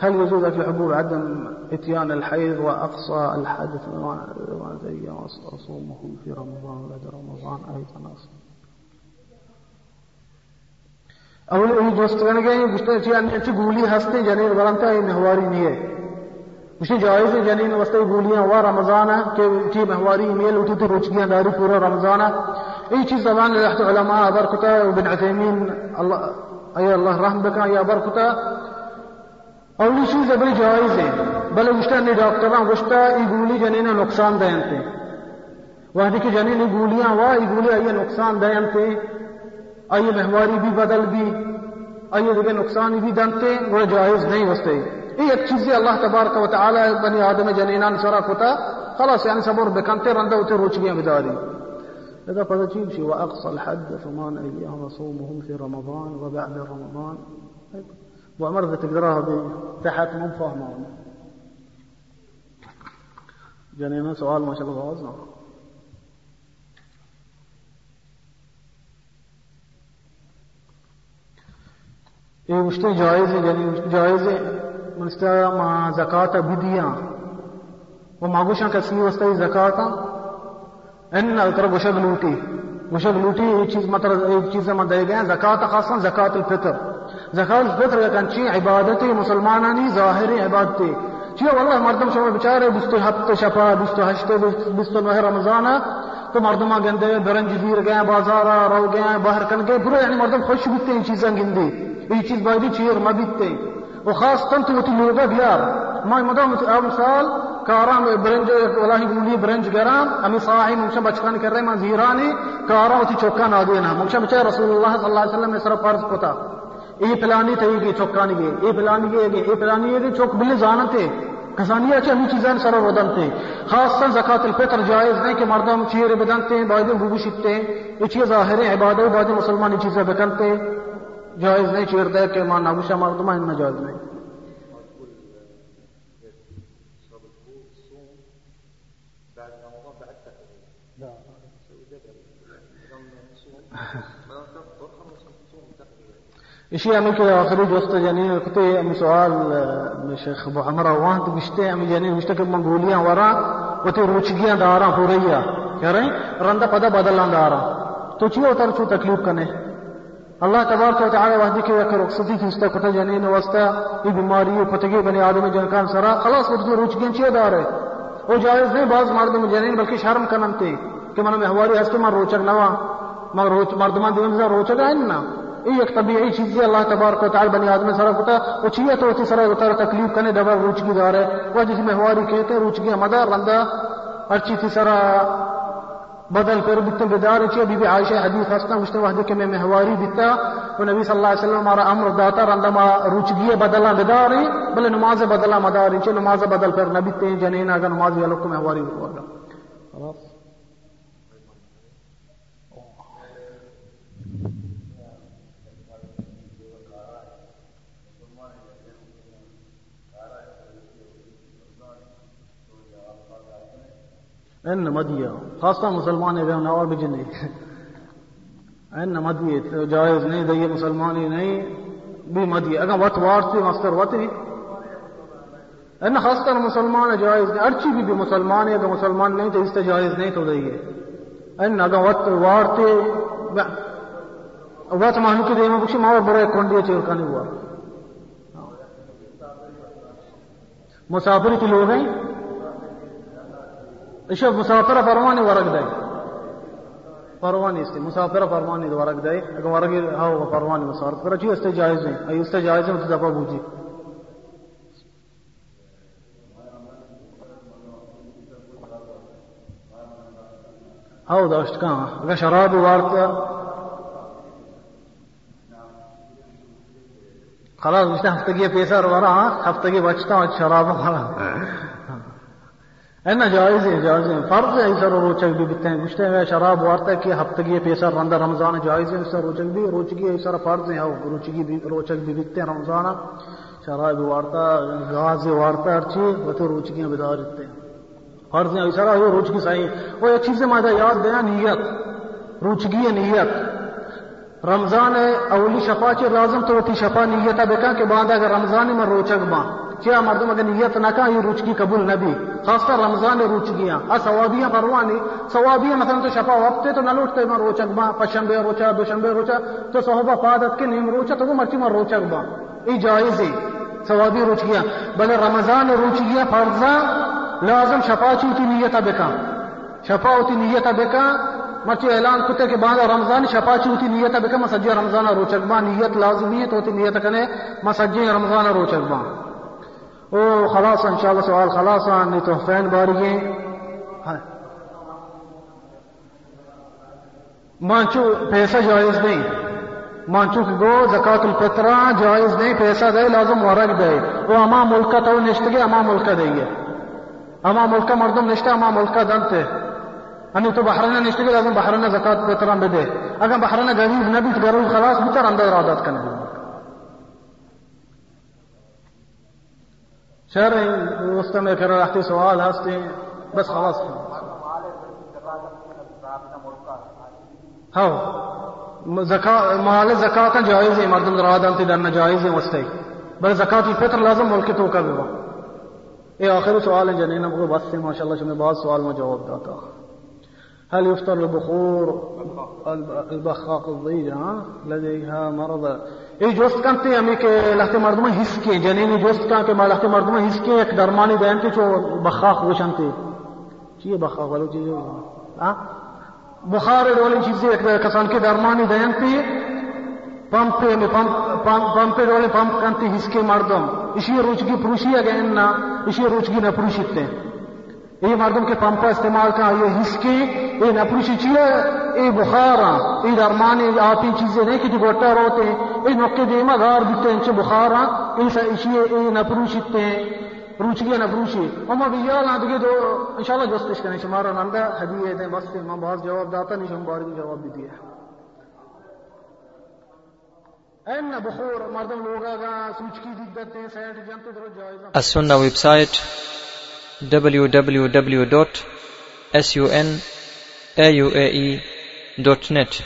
هل وجود في الحبوب عدم إتيان الحيض وأقصى الحدث من وأنا أصومه في رمضان بعد رمضان أيضا أصلا اول این دوستان گئے گشتے چی ان چی گولی ہستے جنین ورانتا یہ مہواری نہیں ہے۔ گشتے جائز ہے جنین واسطے گولیاں وا رمضان کہ چی مہواری، میل اٹھی تو روچگیاں داری پورا رمضان اي چیز زمان رحت علماء بركتا وابن عثيمين الله اي الله رحم بك يا بركتا اولی چیز بڑی جائز ہے۔ بلے گشتہ نے ڈاکٹراں گشتہ ای گولی جنین نقصان دینتے وحدی کی جنین گولیاں وا ای گولی آئیے نقصان دینتے آئیے مہواری بھی بدل بھی آئیے دیکھے نقصان بھی دنتے وہ جائز نہیں وستے یہ ایک چیز اللہ تبارک و تعالی بنی آدم جنینان سرا کتا خلاص يعني صبر بكنتي رنده وتروچ بداري إذا قد شيء وأقصى الحد ثمان أيام صومهم في رمضان وبعد رمضان. وأمر تقدرها تحت من فهمه جانينا سؤال ما شاء الله غازنا مشتے جائز ہے یعنی جائز ہے ما زکات بدیاں۔ وہ ماگوشاں کسی وستا زکات ان التر گوشگ لوٹی۔ گوشگ لوٹی، ایک چیز مطلب ایک چیز میں دے گئے زکات خاصا زکات الفطر۔ زکات الفطر کن چی عبادت مسلمانانی ظاہری عبادت چی والله مردم شما بیچاره 27 شفا 28 29 رمضان۔ تو مردم گندے برنج دیر گئے بازار رو گئے باہر کن گئے پورا یعنی مردم خوش بیتے ہیں چیزاں گندے۔ یہ چیز بایدی چیر مبیتے وخاص تنتو وتی لوگا بیار ما مدام مثال کارام برنج والله گولی برنج گرام امی ہاں۔ صاحی منشا بچکان کر رہے ما زیرانی کارا وتی چوکا نہ دینا منشا بچے رسول اللہ صلی اللہ علیہ وسلم نے سر فرض پتا یہ پلانی تھی کہ چوکانی گے یہ پلانی گے یہ پلانی گے چوک بلی زانتے کسانی اچھا چیزیں سر ودنتے خاصا زکات الفطر جائز نہیں کہ مردم چیر بدنتے ہیں بعد بوبو شکتے ہیں۔ یہ چیز ظاہر ہے عبادت بعد مسلمان چیزیں بکنتے جائز نہیں چیر دے کہ ماں نابوشا مردم ان جائز نہیں۔ اشي امي كده اخري دوست جنين كنت امي سؤال من شيخ ابو عمر وانت بشتي امي جنين یعنی مشتك منغوليا ورا وتي روچگیاں دارا، ہو رہی ہے۔ کہہ رہے رندا پدا بدلنا دارا۔ تو چیو اتر چو تکلیف کنے۔ اللہ تبارک و تعالی وحدی کے اکر رخصتی کی استا کتا جنین واسطہ یہ بیماری و پتگی بنی آدم جنکان سرا، خلاص وہ روچگیاں چیو دار ہے وہ جائز نہیں، بعض مردم جنین یعنی بلکہ شرم کننتے کہ من محواری ہستے من روچک نوا مگر روچ مردمان دیون روچک ہے نا یہ ایک طبیعی چیز ہے، اللہ تبارک و تعالی بنی آدم سرا ہوتا وہ چیئے تو اسی سرا ہوتا تکلیف کرنے دبا روچگی دار ہے۔ وہ جس محواری کہتے ہیں روچگی مدار رندا اچھی تھی سرا بدل کر بتن بدار چیئے بی بی عائشہ حدیث ہستا مجھتے وحدے کہ میں محواری بیتا تو نبی صلی اللہ علیہ وسلم ہمارا امر داتا رندا ما روچگی بدلا بداری بلے نماز بدلا مداری چیئے نماز بدل کر نبی تین جنین اگر نماز یا لوگ کو محواری بکوارگا خلاص ان مدیہ خاصہ مسلمان ہے اور بھی نہیں ان مدیہ تو جائز نہیں دئیے مسلمان ہی نہیں بھی مدیہ اگر وقت وارسی مستر وقت ہی ان خاص کر مسلمان جائز نہیں ارچی بھی بھی مسلمان ہے اگر مسلمان نہیں تو اس سے جائز نہیں تو دئیے ان اگر وقت وارتے وقت مانو کی دیما بکشی ماور برای کنڈی چیرکانی ہوا مسافر کی لوگ ہیں شوف مسافره فرمان ورق دی فرمان است مسافره فرمان ورق دی اگر ورق ها فرمان مسافره چی است جایز ہے ای است جایز ہے تو دفعہ بوجی او داشت کام اگر شراب وارد خلاص مشته هفتگی پیسه رو برا هفتگی بچتا شراب خلاص اینا جائز ہے جائز ہے۔ فرض ہے ایسا روچک بھی بکتے ہیں گشتے میں شراب وارتا ہے کہ ہفتگی پیسہ رندہ رمضان جائز ہے ایسا روچک بھی روچگی ایسا فرض ہے۔ روچگی بھی روچک بھی بکتے ہیں رمضان، شراب وارتا غاز وارتا ہر چیز، وہ تو روچگیاں بدار رہتے ہیں۔ فرض ہے، ایسا وہ روچگی صحیح۔ وہ ایک چیز ماذا یاد دیا نیت۔ روچگی نیت۔ رمضان ہے، اولی شفا چی، لازم تو تی شفا نیت بکا کہ بعد اگر رمضان میں روچک با کیا مردم اگر نیت نہ کا یہ روچگی قبول نبی خاص کر رمضان روچگیاں آ، ثوابیاں پروانی۔ ثوابیاں مثلا تو شفا وقت تو نہ لوٹتے میں روچک با، پشنبے روچا، دوشنبے روچا۔ تو صحابہ پادت کے نیم روچا، تو وہ مرچی میں روچک با۔ یہ جائز ہے۔ ثوابی روچگیاں بلے رمضان روچگیاں فرضا لازم شفا چوتی نیت بکا شفا ہوتی نیت بکا مچ اعلان کتے کے بعد رمضان شفا چوتی نیت بکا مسجی رمضان روچک با۔ نیت لازمی ہے تو ہوتی نیت کنے۔ مسجی رمضان روچک با۔ او خلاص انشاءاللہ سوال خلاص نہیں تو فین ہاں۔ مانچو پیسہ جائز نہیں۔ مانچو کی گو زکات الفطرہ جائز نہیں، پیسہ دے، لازم ورق دے۔ وہ اما ملکہ تو نشتگی اما ملکہ دے اما ملکہ مردم نشتہ، اما ملکہ دنتے أن تو بحرنا نشتغل لازم بحرنا زكاة بيتران بده أجا بحرنا غريب نبي تقرر خلاص بتر عند إرادات كان شرعي مستمع كرر رحتي سؤال هستي بس خلاص. هاو زکات مال زکات جائز ہے مردم درادان تے دن جائز ہے وستے بل زکات الفطر لازم ملک تو کا بھی یہ آخر سوال ہے جنین بس سے ماشاءاللہ شمع بعض سوال میں جواب دیتا هل يفطر البخور البخاق الضيجة ها؟ لديها مرض ای جوست کنتے ہمیں کہ لہتے مردمہ حس کے جنینی جوست کان کہ لہتے مردمہ حس کے ایک درمانی دین کے چو بخاق وشنتے چیئے بخاق والو چیزے ہاں بخار ڈولی چیزیں ایک کسان کے درمانی دین پہ پمپ میں پمپ ڈولے پمپ کنتے حس کے مردم۔ اسی روچگی پروشی اگین نا اسی نہ پروشیتے ہیں یہ مردم کے پمپا استعمال کا یہ ہسکی، یہ نپروشی چیئے یہ بخارا، یہ درمانی آپ چیزیں نہیں کہ جو گوٹا روتے ہیں، یہ نقے دیما غار دیتے ہیں چھ بخارا ایسا اشیے یہ نپروشیتے ہیں روچگی نپروشی۔ اما بیال آن دیگه دو انشاءاللہ جستش کنی شمارا ننده هدیه دیں بس من باز جواب داتا نیشم باری جواب دیدیه این بخور، مردم لوگا گا سوچکی دیدت ہیں، سیٹ جنت درو جائزہ۔ السنة ويب سايت www.sunauae.net